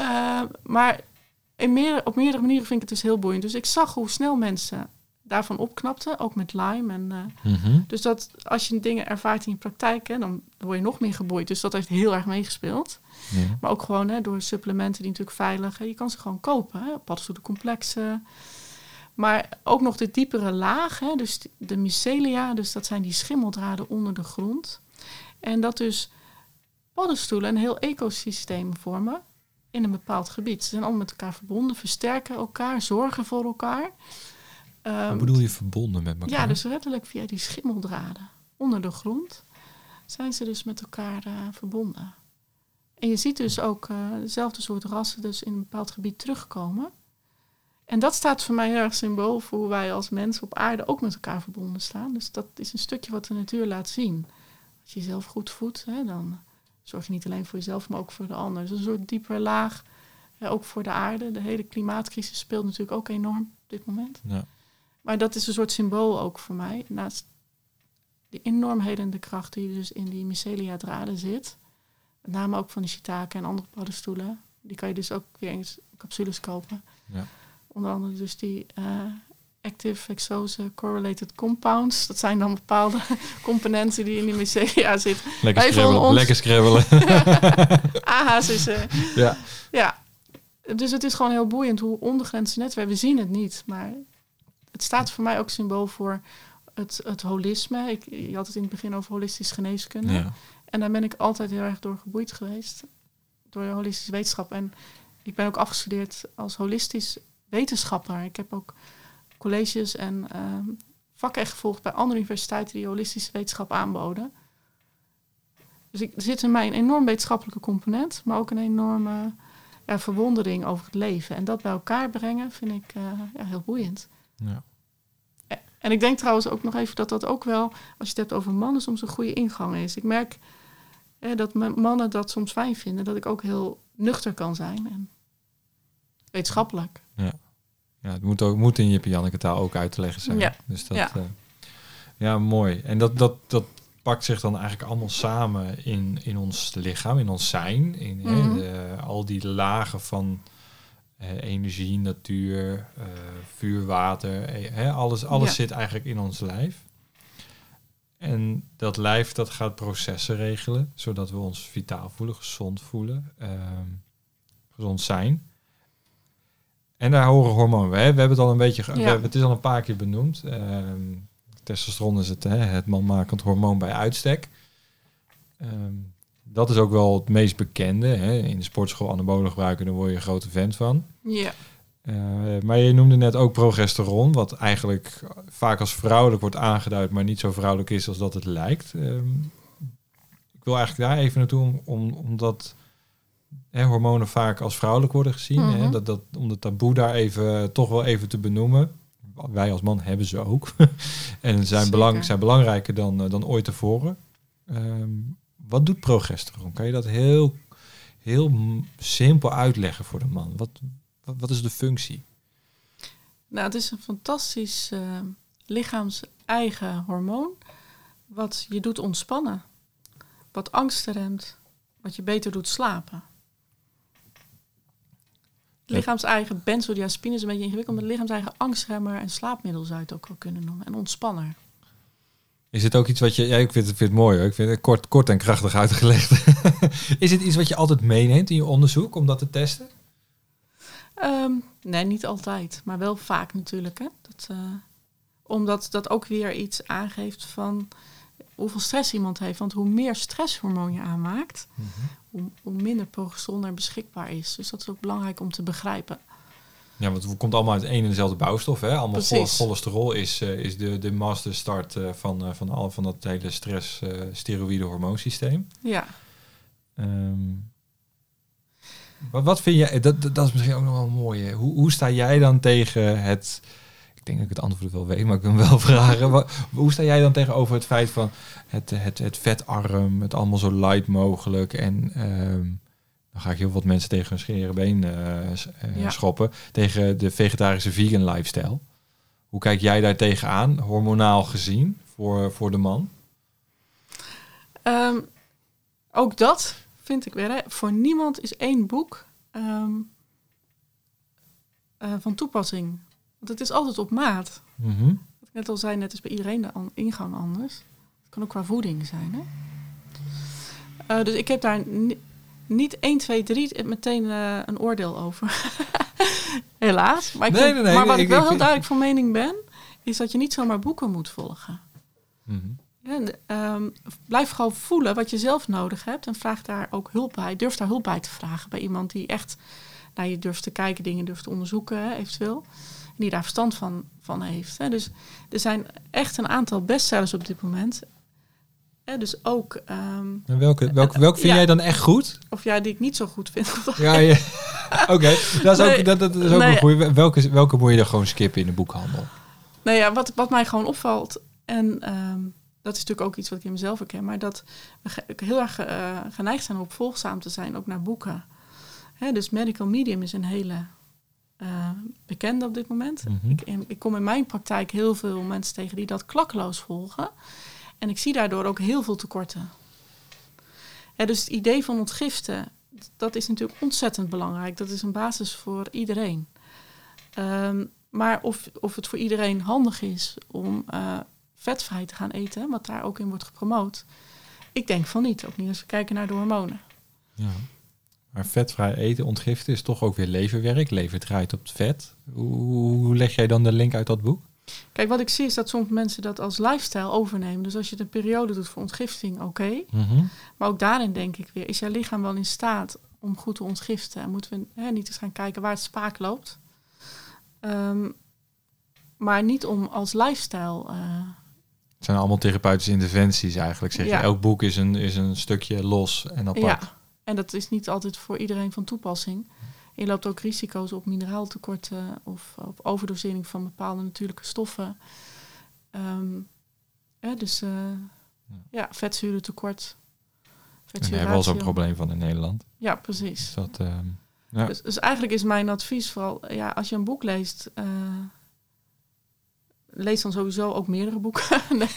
uh, maar in meer, op meerdere manieren vind ik het dus heel boeiend. Dus ik zag hoe snel mensen daarvan opknapten, ook met Lyme. En, uh, mm-hmm. Dus dat als je dingen ervaart in je praktijk, hè, dan word je nog meer geboeid. Dus dat heeft heel erg meegespeeld. Ja. Maar ook gewoon hè, door supplementen die natuurlijk veilig, hè, je kan ze gewoon kopen. Hè, paddenstoelencomplexen. Maar ook nog de diepere laag, hè, dus de mycelia, dus dat zijn die schimmeldraden onder de grond. En dat dus paddenstoelen een heel ecosysteem vormen in een bepaald gebied. Ze zijn allemaal met elkaar verbonden, versterken elkaar, zorgen voor elkaar. Um, Wat bedoel je verbonden met elkaar? Ja, dus letterlijk via die schimmeldraden onder de grond zijn ze dus met elkaar uh, verbonden. En je ziet dus ook uh, dezelfde soort rassen dus in een bepaald gebied terugkomen. En dat staat voor mij heel erg symbool voor hoe wij als mensen op aarde ook met elkaar verbonden staan. Dus dat is een stukje wat de natuur laat zien. Als je jezelf goed voedt, hè, dan zorg je niet alleen voor jezelf, maar ook voor de ander. Dus een soort dieper laag, ook voor de aarde. De hele klimaatcrisis speelt natuurlijk ook enorm op dit moment. Ja. Maar dat is een soort symbool ook voor mij. Naast die enorm helende kracht die dus in die mycelia-draden zit. Met name ook van de shiitake en andere paddenstoelen. Die kan je dus ook weer in capsules kopen. Ja. Onder andere dus die uh, active exose correlated compounds. Dat zijn dan bepaalde componenten die in die mycelia zitten. Lekker schribbelen. Ons... Lekker schribbelen. Is... Uh, ja. ja. Dus het is gewoon heel boeiend hoe onbegrensd netwerk... We zien het niet, maar het staat voor mij ook symbool voor het, het holisme. Ik, je had het in het begin over holistisch geneeskunde. Ja. En daar ben ik altijd heel erg door geboeid geweest. Door holistische wetenschap. En ik ben ook afgestudeerd als holistisch wetenschapper. Ik heb ook colleges en uh, vakken gevolgd bij andere universiteiten die holistische wetenschap aanboden. Dus ik, er zit in mij een enorm wetenschappelijke component, maar ook een enorme ja, verwondering over het leven. En dat bij elkaar brengen vind ik uh, ja, heel boeiend. Ja. En ik denk trouwens ook nog even dat dat ook wel, als je het hebt over mannen, soms een goede ingang is. Ik merk dat mannen dat soms fijn vinden, dat ik ook heel nuchter kan zijn en wetenschappelijk. Ja, ja het moet, ook, moet in je Janneke taal ook uit te leggen zijn. Ja, dus dat, ja. Uh, ja mooi. En dat, dat, dat pakt zich dan eigenlijk allemaal samen in, in ons lichaam, in ons zijn. In mm de, al die lagen van uh, energie, natuur, uh, vuur, water. Alles alles ja. zit eigenlijk in ons lijf. En dat lijf dat gaat processen regelen, zodat we ons vitaal voelen, gezond voelen, ehm, gezond zijn. En daar horen hormonen bij. We hebben het al een beetje, we hebben, het is al een paar keer benoemd. Ehm, testosteron is het, hè, het manmakend hormoon bij uitstek. Ehm, dat is ook wel het meest bekende. Hè? In de sportschool anabolen gebruiken, daar word je een grote vent van. Ja. Eh, maar je noemde net ook progesteron, wat eigenlijk vaak als vrouwelijk wordt aangeduid, maar niet zo vrouwelijk is als dat het lijkt. Ehm, ik wil eigenlijk daar even naartoe, om, om, omdat hè, hormonen vaak als vrouwelijk worden gezien. hè, Mhm. dat, dat, om de taboe daar even, toch wel even te benoemen. Wij als man hebben ze ook. en zijn, belang, zijn belangrijker dan, eh, dan ooit tevoren. Ehm, wat doet progesteron? Kan je dat heel, heel simpel uitleggen voor de man? Wat, wat, wat is de functie? Nou, het is een fantastisch eh, lichaams-eigen hormoon. Wat je doet ontspannen. Wat angsten remt. Wat je beter doet slapen. Lichaams-eigen benzodiazepine is een beetje ingewikkeld. Maar lichaams-eigen angstremmer en slaapmiddel zou je het ook wel kunnen noemen. En ontspanner. Is het ook iets wat je... Ja, ik vind het, vind het mooi hoor. Ik vind het kort, kort en krachtig uitgelegd. is het iets wat je altijd meeneemt in je onderzoek om dat te testen? Ehm, nee, niet altijd. Maar wel vaak natuurlijk. Hè? Dat, eh, omdat dat ook weer iets aangeeft van hoeveel stress iemand heeft. Want hoe meer stresshormoon je aanmaakt, hoe, hoe minder progesteron er beschikbaar is. Dus dat is ook belangrijk om te begrijpen. Ja, want het komt allemaal uit één en dezelfde bouwstof. Hè? Allemaal cholesterol is, eh, is de, de master start eh, van, eh, van, al, van dat hele stress eh steroïde hormoonsysteem. Ja, Ehm, wat, wat vind jij, dat, dat is misschien ook nog wel mooi. Hoe, hoe sta jij dan tegen het, ik denk dat ik het antwoord wel weet, maar ik hem wel vragen. Wat, hoe sta jij dan tegenover het feit van het, het, het vetarm, het allemaal zo light mogelijk en ehm, dan ga ik heel wat mensen tegen hun scheren been eh, eh, Ja. schoppen, tegen de vegetarische vegan lifestyle. Hoe kijk jij daar tegenaan, hormonaal gezien, voor, voor de man? Ehm, ook dat vind ik weer. Hè. Voor niemand is één boek ehm, eh, van toepassing. Want het is altijd op maat. Mhm. Wat ik net al zei, net is bij iedereen de an- ingang anders. Het kan ook qua voeding zijn. Hè? Eh, dus ik heb daar ni- niet 1, 2, 3 meteen eh, een oordeel over. Helaas. Maar, ik Nee, vind- nee, nee, maar wat ik- ik, wel heel duidelijk van mening ben, is dat je niet zomaar boeken moet volgen. Mhm. Ja, ehm, blijf gewoon voelen wat je zelf nodig hebt en vraag daar ook hulp bij. Durf daar hulp bij te vragen bij iemand die echt naar je durft te kijken, dingen durft te onderzoeken, eventueel. Die daar verstand van, van heeft. Hè. Dus er zijn echt een aantal bestsellers op dit moment. Hè, dus ook, ehm, En welke, welke, welke vind Ja. jij dan echt goed? of ja, die ik niet zo goed vind. Ja, ja. Oké, dat is ook, dat, dat is ook nee. een goeie. Welke, welke moet je dan gewoon skippen in de boekhandel? Nou ja, wat, wat mij gewoon opvalt, en ehm, dat is natuurlijk ook iets wat ik in mezelf herken, maar dat we heel erg eh, geneigd zijn om opvolgzaam te zijn, ook naar boeken. Hè, dus medical medium is een hele eh, bekende op dit moment. Mhm. Ik, ik kom in mijn praktijk heel veel mensen tegen die dat klakkeloos volgen. En ik zie daardoor ook heel veel tekorten. Dus het idee van ontgiften, dat is natuurlijk ontzettend belangrijk. Dat is een basis voor iedereen. Ehm, maar of, of het voor iedereen handig is om eh, vetvrij te gaan eten, wat daar ook in wordt gepromoot. Ik denk van niet, ook niet als we kijken naar de hormonen. Ja. Maar vetvrij eten, ontgiften is toch ook weer leverwerk. Lever draait op het vet. Hoe, leg jij dan de link uit dat boek? Kijk, wat ik zie is dat sommige mensen dat als lifestyle overnemen. Dus als je het een periode doet voor ontgifting, oké. Mhm. Maar ook daarin denk ik weer, is jouw lichaam wel in staat om goed te ontgiften? En moeten we hè, niet eens gaan kijken waar het spaak loopt. Ehm, maar niet om als lifestyle. eh, Het zijn allemaal therapeutische interventies eigenlijk. Zeg je. Ja. Elk boek is een, is een stukje los en apart. ja, en dat is niet altijd voor iedereen van toepassing. Je loopt ook risico's op mineraaltekorten of op overdosering van bepaalde natuurlijke stoffen. Ehm, ja, dus eh, ja, vetzurentekort. En daar hebben we al zo'n probleem van in Nederland. Ja, precies. Dus dat, ehm, ja. Dus, dus eigenlijk is mijn advies vooral, ja, als je een boek leest, eh, lees dan sowieso ook meerdere boeken.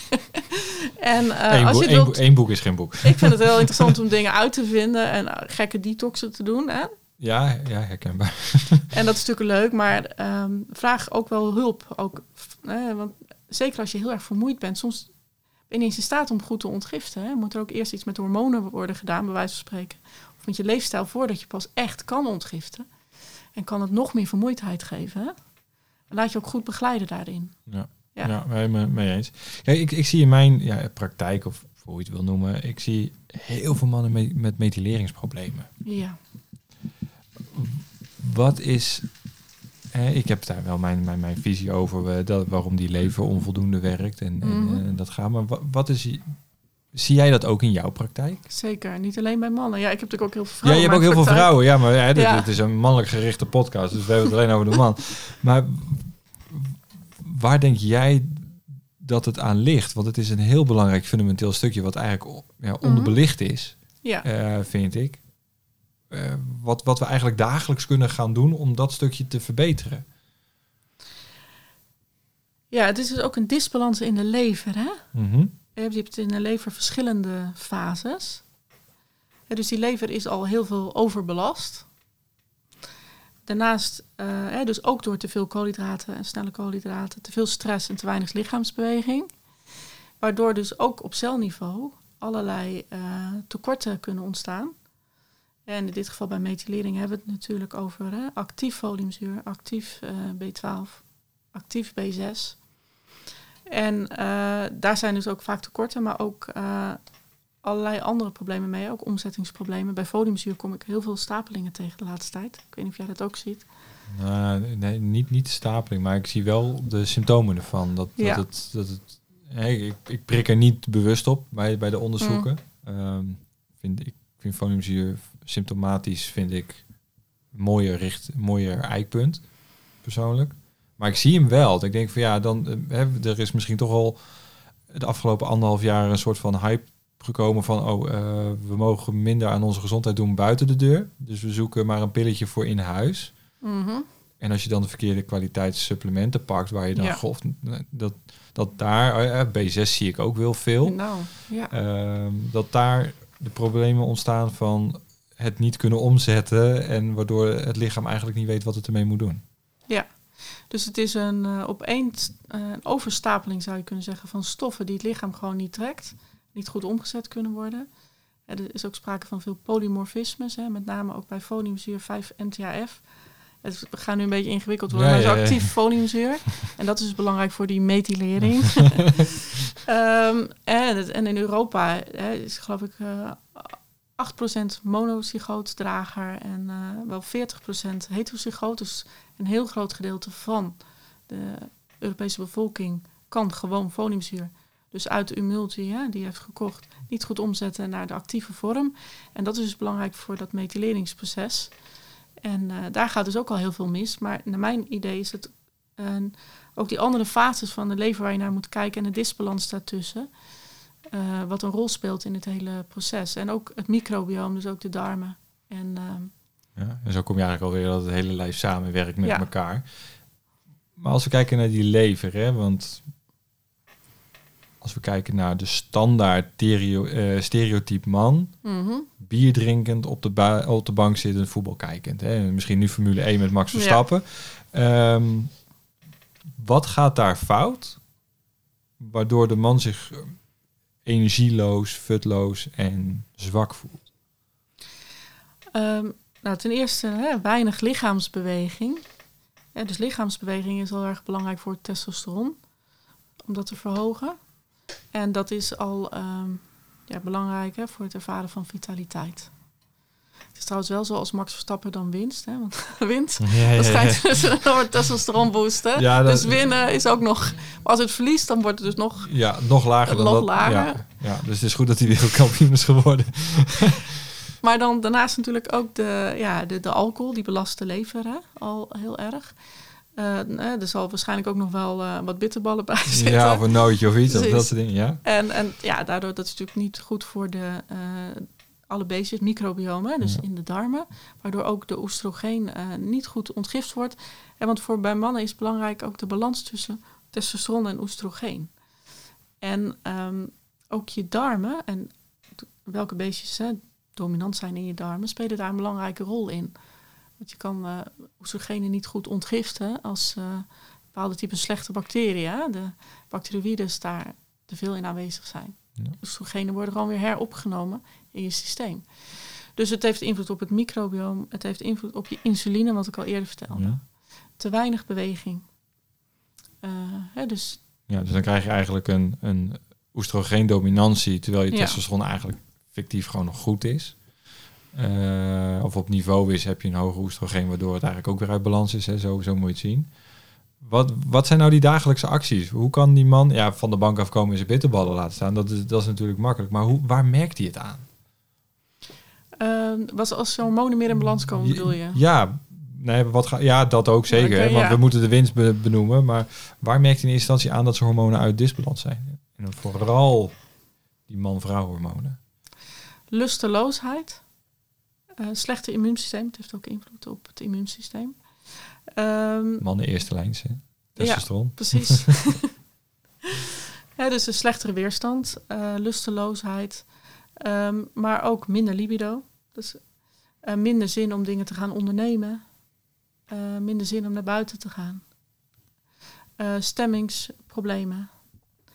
En eh, Eén als je wilt, één boek is geen boek. ik vind het heel interessant om dingen uit te vinden en eh, gekke detoxen te doen. Hè? Ja, ja herkenbaar. En dat is natuurlijk leuk, maar ehm, vraag ook wel hulp. Ook, hè, want zeker als je heel erg vermoeid bent, soms ben je niet eens in staat om goed te ontgiften. Hè. Moet er ook eerst iets met hormonen worden gedaan, bij wijze van spreken. Of met je leefstijl voordat je pas echt kan ontgiften. En kan het nog meer vermoeidheid geven. Hè? Laat je ook goed begeleiden daarin. Ja, Ja. ja. ja mee, mee eens. Kijk, ik, ik zie in mijn ja, praktijk, of hoe je het wil noemen, ik zie heel veel mannen met, met metileringsproblemen. Ja. Wat is. Ik heb daar wel mijn, mijn, mijn visie over eh, dat, waarom die lever onvoldoende werkt en, Mhm. en, eh, dat gaat. Maar wat, wat is. Zie jij dat ook in jouw praktijk? Zeker. Niet alleen bij mannen. Ja, ik heb natuurlijk ook heel veel Ja, vrouwen. je hebt ook heel veel vrouwen. Ja, maar ja, dit, Ja. dit is een mannelijk gerichte podcast, dus we hebben het alleen over de man. Maar waar denk jij dat het aan ligt? Want het is een heel belangrijk fundamenteel stukje wat eigenlijk ja, onderbelicht is, Ja. eh, vind ik. Eh, wat, wat we eigenlijk dagelijks kunnen gaan doen om dat stukje te verbeteren. ja, het is dus ook een disbalans in de lever. Hè? Mhm. Hebt je hebt in de lever verschillende fases. Dus die lever is al heel veel overbelast. Daarnaast, eh, dus ook door te veel koolhydraten en snelle koolhydraten, te veel stress en te weinig lichaamsbeweging. Waardoor dus ook op celniveau allerlei eh, tekorten kunnen ontstaan. En in dit geval bij methylering hebben we het natuurlijk over hè, actief foliumzuur, actief eh, B12, actief B6. En eh, daar zijn dus ook vaak tekorten, maar ook eh, allerlei andere problemen mee. Ook omzettingsproblemen. Bij foliumzuur kom ik heel veel stapelingen tegen de laatste tijd. Ik weet niet of jij dat ook ziet. Nou, nee, niet, niet stapeling, maar ik zie wel de symptomen ervan. Dat, dat het, dat het, ik, ik prik er niet bewust op bij, bij de onderzoeken. Ehm, vind, ik vind foliumzuur symptomatisch vind ik mooier, richt, mooier eikpunt, persoonlijk. Maar ik zie hem wel. Dat ik denk van ja, dan eh, hè, er is misschien toch al de afgelopen anderhalf jaar een soort van hype gekomen van oh, eh, we mogen minder aan onze gezondheid doen buiten de deur. Dus we zoeken maar een pilletje voor in huis. Mhm. En als je dan de verkeerde kwaliteitssupplementen pakt, waar je dan Ja. golft, dat, dat daar, eh, B6 zie ik ook wel veel, Nou, ja. ehm, dat daar de problemen ontstaan van het niet kunnen omzetten en waardoor het lichaam eigenlijk niet weet wat het ermee moet doen. Dus het is een uh, opeens uh, een overstapeling, zou je kunnen zeggen, van stoffen die het lichaam gewoon niet trekt, niet goed omgezet kunnen worden. Er is ook sprake van veel polymorfismes, hè, met name ook bij foliumzuur 5-NTHF. Het, we gaan nu een beetje ingewikkeld worden, Ja, maar het ja, is ja. actief foliumzuur. en dat is dus belangrijk voor die methylering. Ehm, en, in Europa hè, is geloof ik eh 8% monozygootdrager en eh, wel 40% heterozygoot. Dus een heel groot gedeelte van de Europese bevolking kan gewoon foliumzuur, dus uit de emulsie hè, die heeft gekocht, niet goed omzetten naar de actieve vorm. En dat is dus belangrijk voor dat methyleringsproces. En eh, daar gaat dus ook al heel veel mis. Maar naar mijn idee is het ook die andere fases van de lever waar je naar moet kijken en de disbalans daartussen. eh, wat een rol speelt in het hele proces. En ook het microbioom, dus ook de darmen. En ehm, Ja, en zo kom je eigenlijk alweer dat het hele lijf samenwerkt met Ja. elkaar. Maar als we kijken naar die lever, hè, want als we kijken naar de standaard stereo, eh, stereotype man, mhm. bier drinkend, op de, ba- op de bank zitten, voetbal kijkend. Hè? Misschien nu Formule 1 met Max Ja. Verstappen. Ehm, wat gaat daar fout? Waardoor de man zich energieloos, futloos en zwak voelt. Ehm, nou, ten eerste hè, weinig lichaamsbeweging. Ja, dus lichaamsbeweging is heel erg belangrijk voor het testosteron, om dat te verhogen. En dat is al ehm, ja, belangrijk hè, voor het ervaren van vitaliteit. Het is trouwens wel zo als Max Verstappen dan winst, hè, want wint. Ja, Dan schijnt dus een enorme testosteron boosten. Ja, dat- dus winnen is ook nog... Maar als het verliest, dan wordt het dus nog... Ja, nog lager dan Nog dat. lager. Ja, ja, dus het is goed dat hij wereldkampioen is geworden. Maar dan daarnaast natuurlijk ook de, ja, de, de alcohol, die belast de lever hè, al heel erg. Eh, er zal waarschijnlijk ook nog wel eh, wat bitterballen bij zitten. Ja, of een nootje of iets, of dat soort dingen, ja. En, en ja, daardoor dat is natuurlijk niet goed voor de, eh, alle beestjes, microbioom, hè, dus Ja. in de darmen. Waardoor ook de oestrogeen niet goed ontgift wordt. En want voor bij mannen is belangrijk ook de balans tussen testosteron en oestrogeen. En ehm, ook je darmen en welke beestjes hè, dominant zijn in je darmen, spelen daar een belangrijke rol in. Want je kan eh oestrogenen niet goed ontgiften als eh, bepaalde typen slechte bacteriën, de bacteroïdes daar te veel in aanwezig zijn. Ja. Oestrogenen worden gewoon weer heropgenomen in je systeem. Dus het heeft invloed op het microbioom. Het heeft invloed op je insuline, wat ik al eerder vertelde. Ja. Te weinig beweging. Eh, hè, dus Ja, dus dan krijg je eigenlijk een, een oestrogeendominantie, terwijl je Ja. testosteron eigenlijk fictief gewoon nog goed is. Eh, of op niveau is, heb je een hoger oestrogeen, waardoor het eigenlijk ook weer uit balans is. Hè? Zo, zo moet je het zien. Wat, wat zijn nou die dagelijkse acties? Hoe kan die man ja, van de bank afkomen en zijn bitterballen laten staan? Dat is, dat is natuurlijk makkelijk. Maar hoe, waar merkt hij het aan? eh, was als hormonen meer in balans komen, bedoel je? Ja, nee, wat ga, ja dat ook zeker. Hè, want ja. we moeten de winst be- benoemen. Maar waar merkt hij in eerste instantie aan dat zijn hormonen uit disbalans zijn? En vooral die man-vrouw hormonen. Lusteloosheid. eh slechte immuunsysteem. Het heeft ook invloed op het immuunsysteem. Ehm, Mannen eerste lijns, hè? Testosteron. precies. ja, dus een slechtere weerstand, eh, lusteloosheid, ehm, maar ook minder libido. Dus eh, minder zin om dingen te gaan ondernemen, minder zin om naar buiten te gaan, stemmingsproblemen.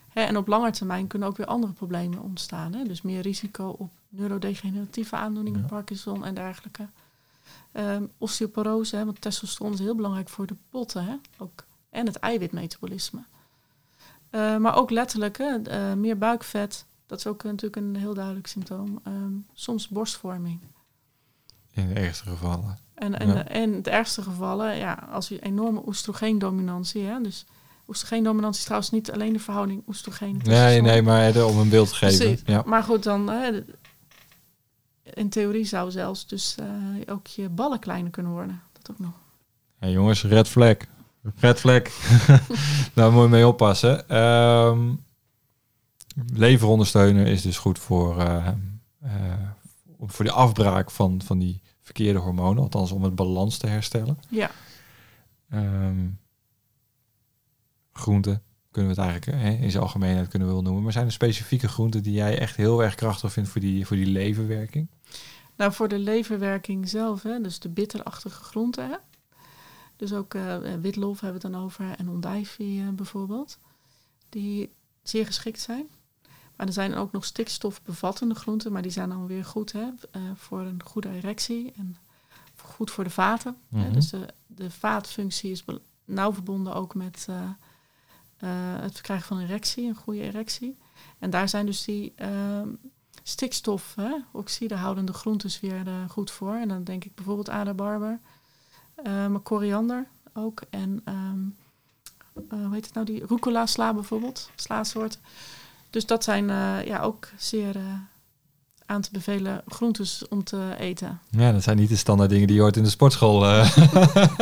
Hè, en op lange termijn kunnen ook weer andere problemen ontstaan. Hè? Dus meer risico op neurodegeneratieve aandoeningen, Ja. Parkinson en dergelijke. Ehm, osteoporose, hè, want testosteron is heel belangrijk voor de botten. Hè? Ook en het eiwitmetabolisme. Eh, maar ook letterlijk, hè, eh, meer buikvet. Dat is ook eh, natuurlijk een heel duidelijk symptoom. Ehm, soms borstvorming. In de ergste gevallen. En, en, Ja. en het ergste gevallen, ja, als je enorme oestrogeendominantie, hè, dus oestrogeendominantie is trouwens niet alleen de verhouding oestrogeen. Nee, nee, maar om een beeld te geven. Ja. Maar goed, dan hè, in theorie zou zelfs dus eh, ook je ballen kleiner kunnen worden. Dat ook nog. Ja, jongens, red flag. Red flag. Daar moet je mee oppassen. Ehm leverondersteuner is dus goed voor, eh, voor de afbraak van, van die verkeerde hormonen. Althans, om het balans te herstellen. Ja, Ehm groenten kunnen we het eigenlijk hè, in zijn algemeenheid kunnen we wel noemen. Maar zijn er specifieke groenten die jij echt heel erg krachtig vindt voor die, voor die leverwerking? nou voor de leverwerking zelf, hè, dus de bitterachtige groenten. Hè. Dus ook eh, witlof hebben we het dan over en ondijvie eh, bijvoorbeeld. Die zeer geschikt zijn. Maar er zijn ook nog stikstofbevattende groenten, maar die zijn dan weer goed hè, eh, voor een goede erectie en goed voor de vaten. hè. Mhm. Dus de, de vaatfunctie is nauw verbonden ook met het verkrijgen van een erectie, een goede erectie. En daar zijn dus die ehm, stikstof, hè, oxidehoudende groentes weer eh, goed voor. En dan denk ik bijvoorbeeld aderbarber, eh, maar koriander ook. En ehm, eh, hoe heet het nou, die rucola sla bijvoorbeeld, slaasoorten. Dus dat zijn eh, ja, ook zeer eh, aan te bevelen groentes om te eten. Ja, dat zijn niet de standaard dingen die je hoort in de sportschool. eh.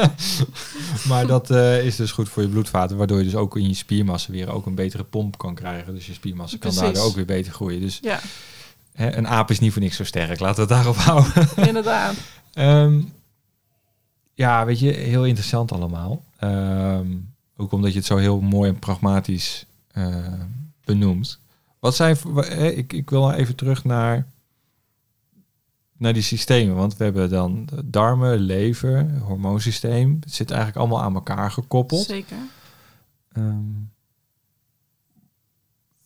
maar dat eh, is dus goed voor je bloedvaten, waardoor je dus ook in je spiermassa weer ook een betere pomp kan krijgen. Dus je spiermassa kan Precies. daardoor ook weer beter groeien. Dus Ja, hè, een aap is niet voor niks zo sterk. Laten we het daarop houden. inderdaad. Ehm, ja, weet je, heel interessant allemaal. Ehm, ook omdat je het zo heel mooi en pragmatisch eh, benoemt. Wat zijn, ik, ik wil even terug naar, naar die systemen. Want we hebben dan darmen, lever, hormoonsysteem. Het zit eigenlijk allemaal aan elkaar gekoppeld. Zeker. Ehm,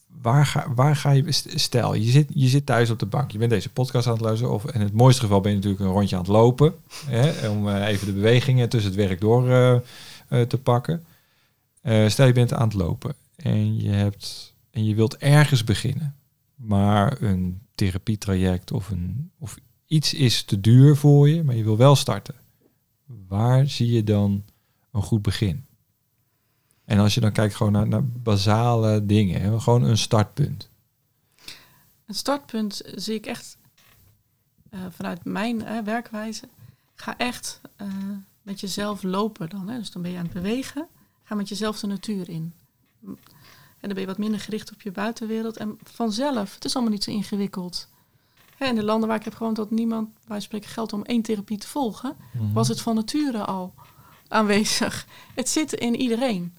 waar, ga, waar ga je... st- Stel, je zit, je zit thuis op de bank. Je bent deze podcast aan het luisteren. Of in het mooiste geval ben je natuurlijk een rondje aan het lopen. Hè, om eh, even de bewegingen tussen het werk door eh, eh, te pakken. Stel, je bent aan het lopen. En je, hebt, en je wilt ergens beginnen. Maar een therapietraject of, een, of iets is te duur voor je. Maar je wil wel starten. Waar zie je dan een goed begin? En als je dan kijkt gewoon naar, naar basale dingen, gewoon een startpunt. Een startpunt zie ik echt eh, vanuit mijn eh, werkwijze. Ga echt eh, met jezelf lopen dan. Hè. Dus dan ben je aan het bewegen. Ga met jezelf de natuur in. En dan ben je wat minder gericht op je buitenwereld. En vanzelf, het is allemaal niet zo ingewikkeld. In de landen waar ik heb gewoond dat niemand, wij spreken geld om één therapie te volgen, was het van nature al aanwezig. Het zit in iedereen.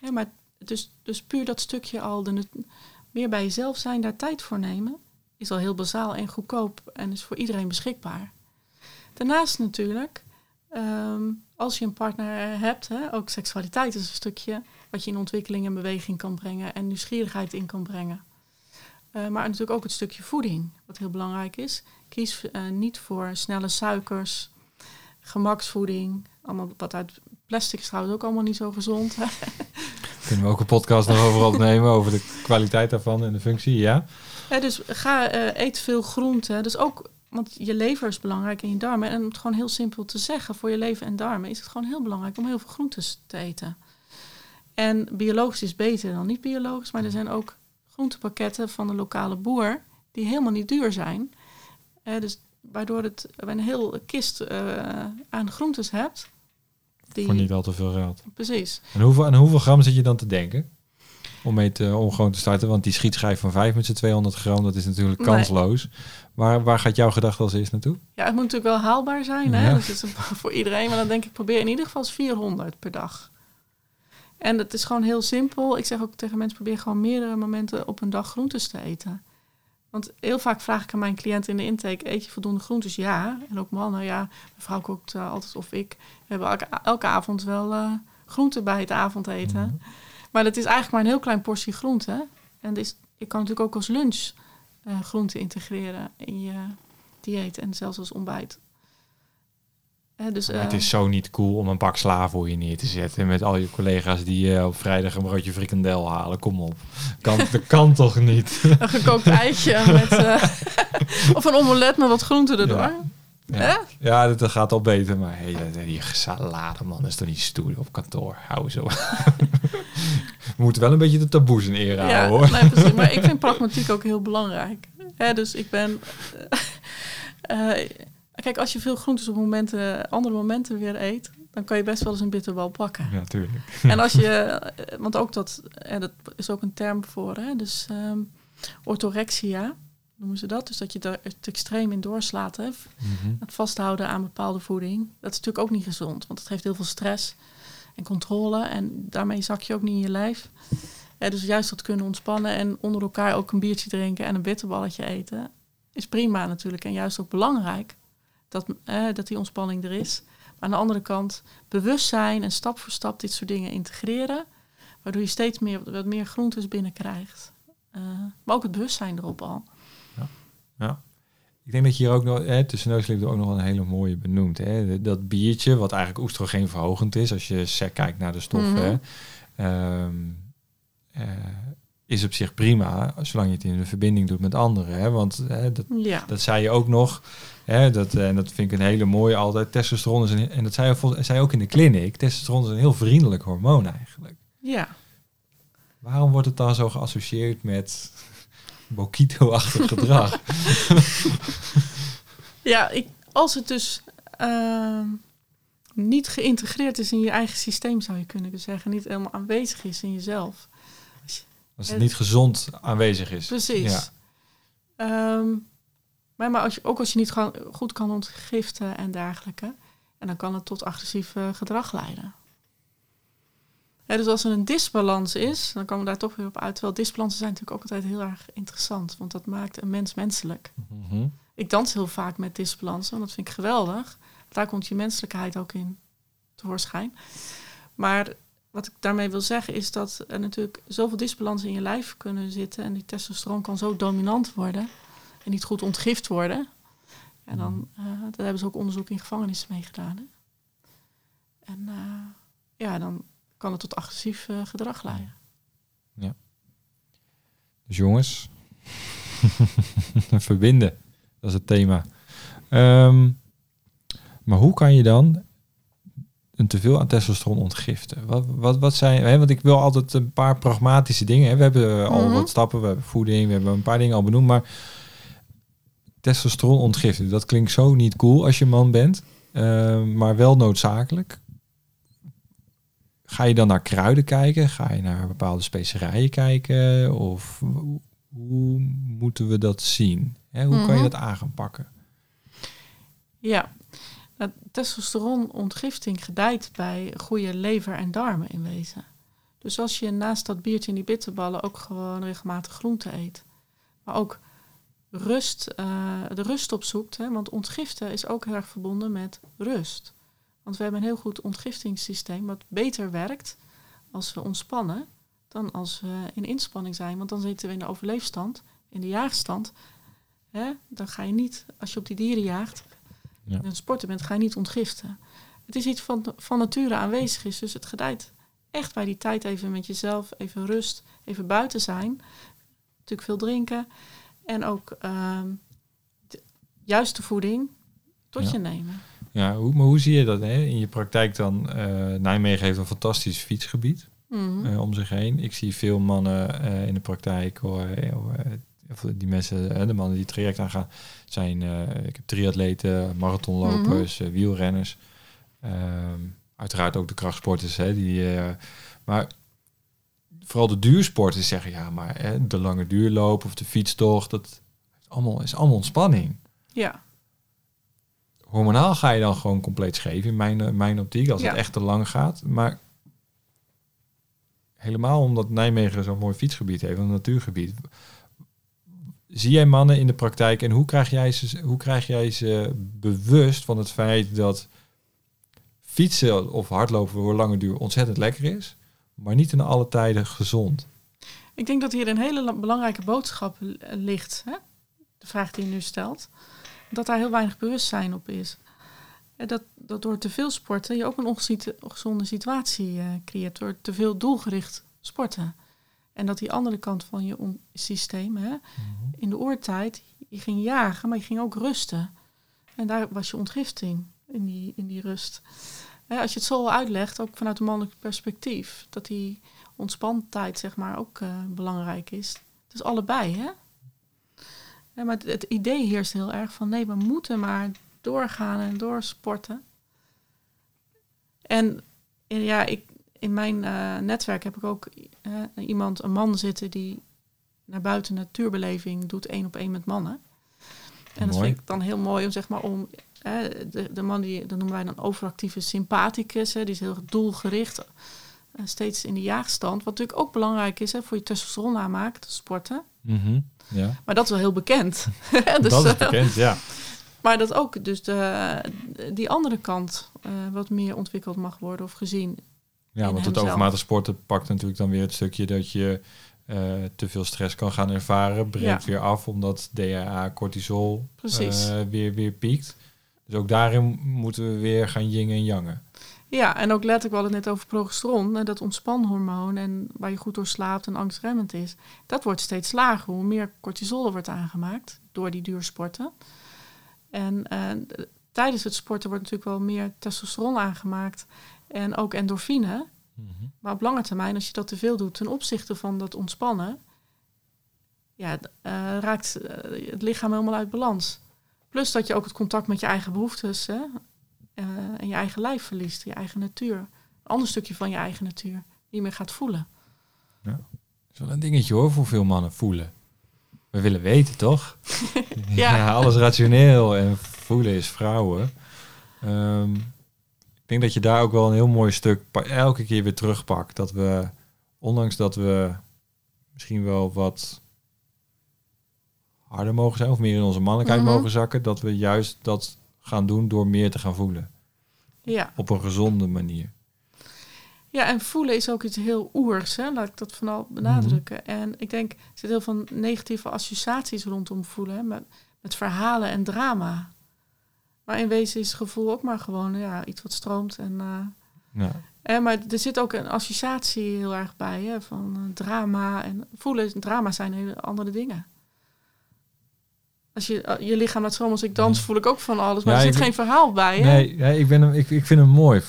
Hè, maar dus, dus puur dat stukje al, de, meer bij jezelf zijn, daar tijd voor nemen, is al heel bazaal en goedkoop en is voor iedereen beschikbaar. Daarnaast natuurlijk, ehm, als je een partner hebt, hè, ook seksualiteit is een stukje wat je in ontwikkeling en beweging kan brengen en nieuwsgierigheid in kan brengen. Maar natuurlijk ook het stukje voeding, wat heel belangrijk is. Kies niet voor snelle suikers, gemaksvoeding. Allemaal wat uit plastic is trouwens ook allemaal niet zo gezond. Kunnen we ook een podcast nog over opnemen, over de kwaliteit daarvan en de functie, ja? ja dus ga, eet veel groente. Dus ook want je lever is belangrijk in je darmen. En om het gewoon heel simpel te zeggen, voor je lever en darmen is het gewoon heel belangrijk om heel veel groentes te eten. En biologisch is beter dan niet biologisch, maar er zijn ook groentepakketten van de lokale boer die helemaal niet duur zijn. Eh, dus waardoor het een heel kist uh, aan groentes hebt. Die... Voor niet al te veel geld. Precies. En hoeveel, en hoeveel gram zit je dan te denken? om, mee te, om gewoon te starten. Want die schietschijf van 5 met z'n 200 gram, dat is natuurlijk kansloos. Waar, waar gaat jouw gedachte als eerst naartoe? Ja, het moet natuurlijk wel haalbaar zijn. Hè? Dat is voor iedereen. Maar dan denk ik, probeer in ieder geval 400 per dag. En het is gewoon heel simpel. Ik zeg ook tegen mensen, probeer gewoon meerdere momenten op een dag groentes te eten. Want heel vaak vraag ik aan mijn cliënten in de intake, eet je voldoende groentes? Ja. En ook mannen, ja. Mijn vrouw kookt uh, altijd of ik. We hebben elke, elke avond wel uh, groenten bij het avondeten. Mm maar dat is eigenlijk maar een heel klein portie groente. En je kan natuurlijk ook als lunch uh, groente integreren in je dieet en zelfs als ontbijt. Dus, het is zo niet cool om een pak sla voor je neer te zetten met al je collega's die uh, op vrijdag een broodje frikandel halen. Kom op, kan, dat kan toch niet? Een gekookt eitje met, of een omelet met wat groente erdoor. Ja. Ja, ja dat, gaat al beter. Maar hey, die salade, man, is toch niet stoer op kantoor. Hou zo. We moeten wel een beetje de taboes in ere houden, hoor. Nee, precies. Maar ik vind pragmatiek ook heel belangrijk. Dus ik ben... Kijk, als je veel groentes op momenten, andere momenten weer eet... dan kan je best wel eens een bitterbal pakken. Ja, tuurlijk. En als je... Eh, want ook dat... En dat is ook een term voor, hè. Dus um, orthorexia noemen ze dat. Dus dat je er het extreem in doorslaat. Hè? Mhm. Het vasthouden aan bepaalde voeding. Dat is natuurlijk ook niet gezond, want het geeft heel veel stress en controle. En daarmee zak je ook niet in je lijf. dus juist dat kunnen ontspannen en onder elkaar ook een biertje drinken en een bitterballetje eten, is prima natuurlijk. En juist ook belangrijk dat, dat die ontspanning er is. Maar aan de andere kant bewustzijn en stap voor stap dit soort dingen integreren. Waardoor je steeds meer, wat meer groentes binnenkrijgt. Uh, maar ook het bewustzijn erop al. Ja. Ik denk dat je hier ook nog, hè, tussen neus ligt er ook nog een hele mooie benoemd. Hè. Dat biertje, wat eigenlijk oestrogeenverhogend is, als je kijkt naar de stoffen, mm is op zich prima, zolang je het in de verbinding doet met anderen. Hè. Want hè, dat, ja. dat zei je ook nog, hè, dat, en dat vind ik een hele mooie altijd. Testosteron is een, en dat zei je, zei ook in de clinic, testosteron is een heel vriendelijk hormoon eigenlijk. Ja. Waarom wordt het dan zo geassocieerd met Bokito-achtig gedrag. ja, ik, als het dus ehm, niet geïntegreerd is in je eigen systeem, zou je kunnen zeggen. Niet helemaal aanwezig is in jezelf. Als het niet gezond aanwezig is. Precies. Ja. Ehm, maar, maar als je, ook als je niet goed kan ontgiften en dergelijke. En dan kan het tot agressief gedrag leiden dus als er een disbalans is, dan komen we daar toch weer op uit. Terwijl disbalansen zijn natuurlijk ook altijd heel erg interessant, want dat maakt een mens menselijk. Mhm. Ik dans heel vaak met disbalansen, want dat vind ik geweldig. Daar komt je menselijkheid ook in tevoorschijn. Maar wat ik daarmee wil zeggen is dat er natuurlijk zoveel disbalansen in je lijf kunnen zitten en die testosteron kan zo dominant worden en niet goed ontgift worden. En dan uh, daar hebben ze ook onderzoek in gevangenissen mee gedaan. Hè? En uh, ja, dan kan het tot agressief uh, gedrag leiden. Ja. Dus jongens, verbinden, dat is het thema. Um, maar hoe kan je dan een teveel aan testosteron ontgiften? Wat, wat, wat zijn, hè, want ik wil altijd een paar pragmatische dingen. Hè. We hebben uh, al mhm. wat stappen, we hebben voeding, we hebben een paar dingen al benoemd, maar testosteron ontgiften, dat klinkt zo niet cool als je man bent, uh, maar wel noodzakelijk. Ga je dan naar kruiden kijken? Ga je naar bepaalde specerijen kijken? Of hoe moeten we dat zien? Hè, hoe kan je mhm. dat aan gaan pakken? Ja, testosteronontgifting gedijt bij goede lever en darmen in wezen. Dus als je naast dat biertje en die bitterballen ook gewoon regelmatig groente eet, maar ook rust, uh, de rust opzoekt, hè, want ontgiften is ook heel erg verbonden met rust. Want we hebben een heel goed ontgiftingssysteem wat beter werkt als we ontspannen dan als we in inspanning zijn. Want dan zitten we in de overleefstand in de jaagstand, hè, dan ga je niet, als je op die dieren jaagt, Ja. en een sporter bent, ga je niet ontgiften. Het is iets van, van nature aanwezig is, dus het gedijt echt bij die tijd even met jezelf, even rust, even buiten zijn. Natuurlijk veel drinken en ook ehm, de juiste voeding tot Ja. je nemen. Ja, hoe, maar hoe zie je dat hè? in je praktijk dan? eh, Nijmegen heeft een fantastisch fietsgebied Mhm. eh, om zich heen. Ik zie veel mannen eh, in de praktijk, hoor, of die mensen, de mannen die het traject aangaan, zijn, eh, ik heb triatleten, marathonlopers, eh, wielrenners. Ehm, uiteraard ook de krachtsporters, hè, die, eh, maar vooral de duursporters zeggen, ja, maar hè, de lange duurloop of de fietstocht, dat is allemaal, is allemaal ontspanning Ja, hormonaal ga je dan gewoon compleet scheef in mijn, mijn optiek als Ja. het echt te lang gaat. Maar helemaal omdat Nijmegen zo'n mooi fietsgebied heeft, een natuurgebied. Zie jij mannen in de praktijk en hoe krijg jij ze, hoe krijg jij ze bewust van het feit dat fietsen of hardlopen voor lange duur ontzettend lekker is, maar niet in alle tijden gezond? ik denk dat hier een hele la- belangrijke boodschap ligt. Hè? De vraag die je nu stelt. Dat daar heel weinig bewustzijn op is. Dat, dat door te veel sporten je ook een ongezonde situatie eh, creëert. Door te veel doelgericht sporten. En dat die andere kant van je om- systeem, hè, in de oortijd, je ging jagen, maar je ging ook rusten. En daar was je ontgifting in die, in die rust. Hè, als je het zo uitlegt, ook vanuit een mannelijk perspectief, dat die ontspantijd zeg maar ook eh, belangrijk is. Dus allebei, hè? Ja, maar het, het idee heerst heel erg van nee, we moeten maar doorgaan en doorsporten. En, en ja, ik, in mijn eh, netwerk heb ik ook eh, iemand, een man zitten die naar buiten natuurbeleving doet één op één met mannen. En dat vind ik dan heel mooi om zeg maar om eh, de, de man die dat noemen wij dan overactieve sympathicus, hè, die is heel doelgericht, eh, steeds in de jaagstand. Wat natuurlijk ook belangrijk is hè, voor je testosteron aanmaak, sporten. Mhm. Ja, Maar dat is wel heel bekend. dus, dat is bekend, ja. maar dat ook dus de, die andere kant wat meer ontwikkeld mag worden of gezien. Ja, want het overmatig sporten pakt natuurlijk dan weer het stukje dat je eh, te veel stress kan gaan ervaren, breekt Ja. weer af omdat DHA, cortisol eh, weer, weer piekt. Dus ook daarin moeten we weer gaan yin en yangen. Ja, en ook letterlijk, we hadden het net over progesteron, dat ontspanhormoon en waar je goed door slaapt en angstremmend is. Dat wordt steeds lager, hoe meer cortisol er wordt aangemaakt door die duursporten. En eh, tijdens het sporten wordt natuurlijk wel meer testosteron aangemaakt en ook endorfine. Maar op lange termijn, als je dat te veel doet ten opzichte van dat ontspannen, ja, eh, raakt eh, het lichaam helemaal uit balans. Plus dat je ook het contact met je eigen behoeftes hè, eh, en je eigen lijf verliest, je eigen natuur. Een ander stukje van je eigen natuur, die meer gaat voelen. Dat is wel een dingetje hoor, voor veel mannen voelen. We willen weten, toch? Ja. alles rationeel en voelen is vrouwen. Ehm, ik denk dat je daar ook wel een heel mooi stuk elke keer weer terugpakt. Dat we, ondanks dat we misschien wel wat harder mogen zijn of meer in onze mannelijkheid Mhm. mogen zakken, dat we juist dat gaan doen door meer te gaan voelen. Ja. Op een gezonde manier. ja, en voelen is ook iets heel oers, hè? laat ik dat vooral benadrukken. En ik denk, er zitten heel veel negatieve associaties rondom voelen, hè? Met, met verhalen en drama. Maar in wezen is gevoel ook maar gewoon ja, iets wat stroomt en... eh, Ja. Eh, maar er zit ook een associatie heel erg bij hè, van eh, drama en voelen. en Drama zijn hele andere dingen. Als je je lichaam laat stromen als ik dans, voel ik ook van alles. Maar Ja, er zit geen verhaal bij. Hè? Nee, ik, ben hem, ik, ik vind hem mooi.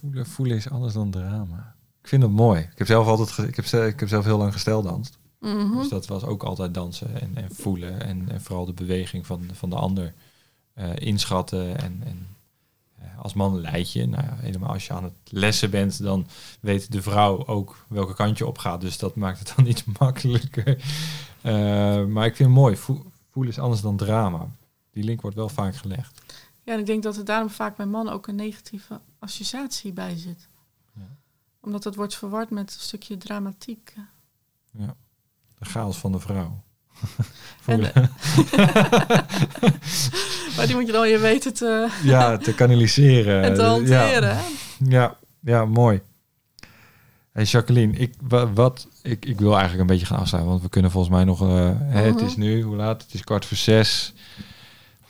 Voelen, voelen is anders dan drama. Ik vind het mooi. Ik heb zelf altijd ik heb, ik heb zelf heel lang gesteldanst. Mhm. Dus dat was ook altijd dansen en, en voelen. En, en vooral de beweging van, van de ander eh, inschatten. En, en eh, als man leid je. Nou ja, helemaal als je aan het lessen bent, dan weet de vrouw ook welke kant je op gaat. Dus dat maakt het dan iets makkelijker. Eh, maar ik vind het mooi. Vo- voelen is anders dan drama. Die link wordt wel vaak gelegd. Ja, en ik denk dat er daarom vaak bij mannen ook een negatieve associatie bij zit. Ja. Omdat het wordt verward met een stukje dramatiek. De chaos van de vrouw. En, Voelen. Maar die moet je dan je weten te, ja, te kanaliseren. en te hanteren. Ja, ja, mooi. Hey Jacqueline, ik, wa- wat, ik, ik wil eigenlijk een beetje gaan afsluiten, want we kunnen volgens mij nog... eh, het Mhm. is nu, hoe laat? Het is kwart voor zes.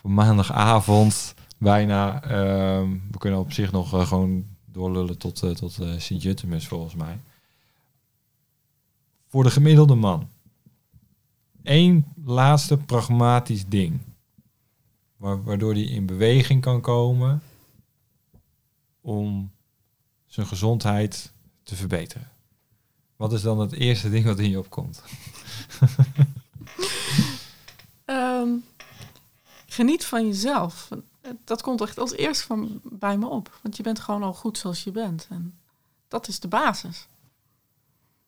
Voor maandagavond bijna. Ehm, we kunnen op zich nog eh, gewoon doorlullen tot, eh, tot eh, Sint-Jutemus volgens mij. Voor de gemiddelde man. Eén laatste pragmatisch ding. Wa- waardoor hij in beweging kan komen om zijn gezondheid te verbeteren. Wat is dan het eerste ding wat in je opkomt? Ehm, geniet van jezelf. Dat komt echt als eerste van bij me op. Want je bent gewoon al goed zoals je bent. En dat is de basis.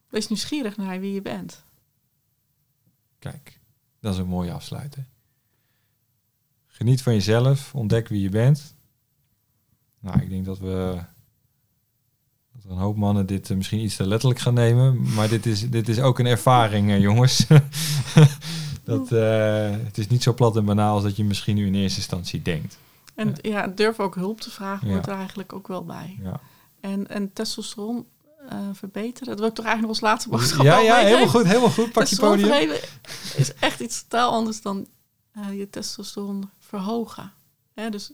Wees nieuwsgierig naar wie je bent. Kijk, dat is een mooie afsluiter. Geniet van jezelf, ontdek wie je bent. Nou, ik denk dat we, dat een hoop mannen dit eh, misschien iets te letterlijk gaan nemen. Maar dit is, dit is ook een ervaring, jongens. dat, eh, het is niet zo plat en banaal als dat je misschien nu in eerste instantie denkt. En ja, durf ook hulp te vragen Ja. hoort er eigenlijk ook wel bij. Ja, En, en testosteron eh, verbeteren, dat wil ik toch eigenlijk nog als laatste boodschap ja, ja helemaal goed, helemaal goed. Pak je podium. is echt iets totaal anders dan eh, je testosteron verhogen. Hè, dus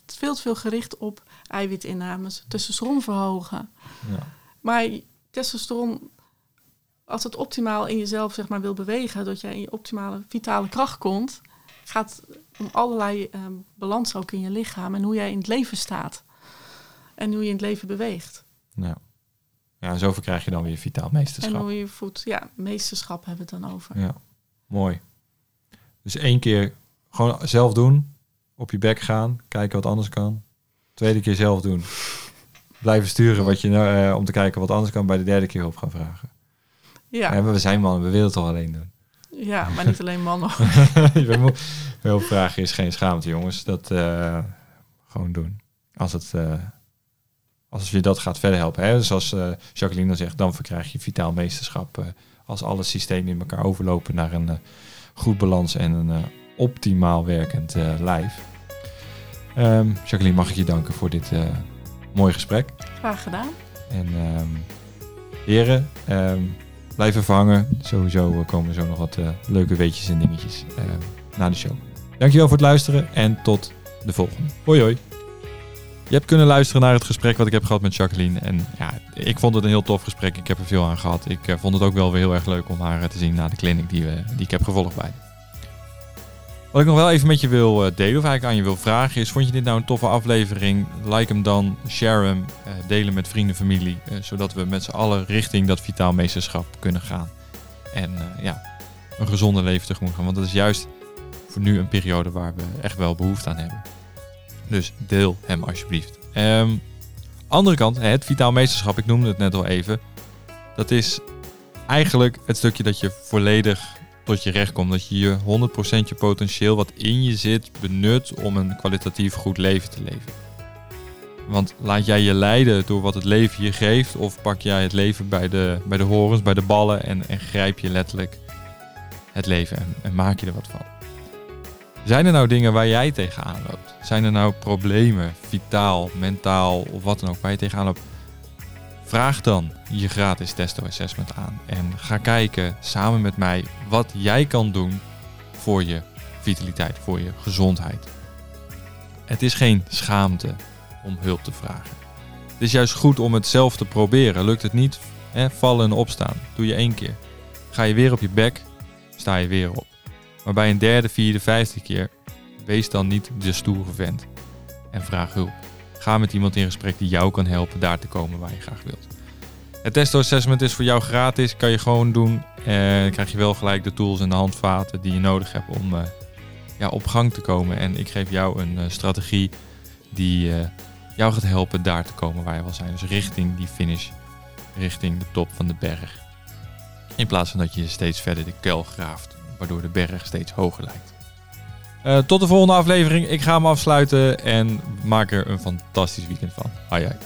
het is veel te veel gericht op eiwitinnames, testosteron verhogen. Ja. Maar testosteron, als het optimaal in jezelf zeg maar, wil bewegen, dat jij in je optimale vitale kracht komt, gaat om allerlei eh, balans ook in je lichaam en hoe jij in het leven staat. En hoe je in het leven beweegt. Ja. Ja, en zo verkrijg je dan weer vitaal En meesterschap. hoe je voedt. Ja, meesterschap hebben we het dan over. Ja, mooi. Dus één keer gewoon zelf doen, op je bek gaan, kijken wat anders kan. Tweede keer zelf doen. Blijven sturen wat je nou, eh, om te kijken wat anders kan. Bij de derde keer hulp gaan vragen. Ja. Ja, we zijn mannen, we willen het toch alleen doen. ja maar niet alleen mannen. Hulp vragen is geen schaamte, jongens. Dat eh, gewoon doen. Als het, eh, als je dat gaat verder helpen. Hè? Dus als eh, Jacqueline dan zegt, dan verkrijg je vitaal meesterschap. eh, als alle systemen in elkaar overlopen naar een eh, goed balans en een optimaal werkend lijf. Ehm, Jacqueline, mag ik je danken voor dit mooie gesprek. Graag gedaan. En ehm, heren, ehm, blijf even hangen. Sowieso komen er zo nog wat leuke weetjes en dingetjes ehm, na de show. Dankjewel voor het luisteren en tot de volgende. Hoi hoi. Je hebt kunnen luisteren naar het gesprek wat ik heb gehad met Jacqueline. En ja, ik vond het een heel tof gesprek. Ik heb er veel aan gehad. Ik eh, vond het ook wel weer heel erg leuk om haar eh, te zien na de clinic die, we, die ik heb gevolgd bij. Wat ik nog wel even met je wil eh, delen, of eigenlijk aan je wil vragen, is: vond je dit nou een toffe aflevering? Like hem dan, share hem, eh, delen met vrienden, familie, eh, zodat we met z'n allen richting dat vitaal meesterschap kunnen gaan. En eh, ja, een gezonde leven tegemoet gaan. Want dat is juist voor nu een periode waar we echt wel behoefte aan hebben. Dus deel hem alsjeblieft. Ehm andere kant, het vitaal meesterschap, ik noemde het net al even. Dat is eigenlijk het stukje dat je volledig tot je recht komt. Dat je je 100% je potentieel wat in je zit benut om een kwalitatief goed leven te leven. Want laat jij je leiden door wat het leven je geeft, of pak jij het leven bij de, bij de horens, bij de ballen en, en grijp je letterlijk het leven en, en maak je er wat van. Zijn er nou dingen waar jij tegenaan loopt? Zijn er nou problemen, vitaal, mentaal of wat dan ook, waar je tegenaan loopt? Vraag dan je gratis testo assessment aan en ga kijken samen met mij wat jij kan doen voor je vitaliteit, voor je gezondheid. Het is geen schaamte om hulp te vragen. Het is juist goed om het zelf te proberen. Lukt het niet, hè, vallen en opstaan. Doe je één keer. Ga je weer op je bek, sta je weer op. Maar bij een derde, vierde, vijfde keer, wees dan niet de stoere vent. En vraag hulp. Ga met iemand in gesprek die jou kan helpen daar te komen waar je graag wilt. Het testo-assessment is voor jou gratis, kan je gewoon doen. En dan krijg je wel gelijk de tools en de handvaten die je nodig hebt om eh, ja, op gang te komen. En ik geef jou een eh, strategie die eh, jou gaat helpen daar te komen waar je wil zijn. Dus richting die finish, richting de top van de berg. In plaats van dat je steeds verder de kuil graaft, waardoor de berg steeds hoger lijkt. Eh, tot de volgende aflevering. Ik ga hem afsluiten en maak er een fantastisch weekend van. Hoi hoi.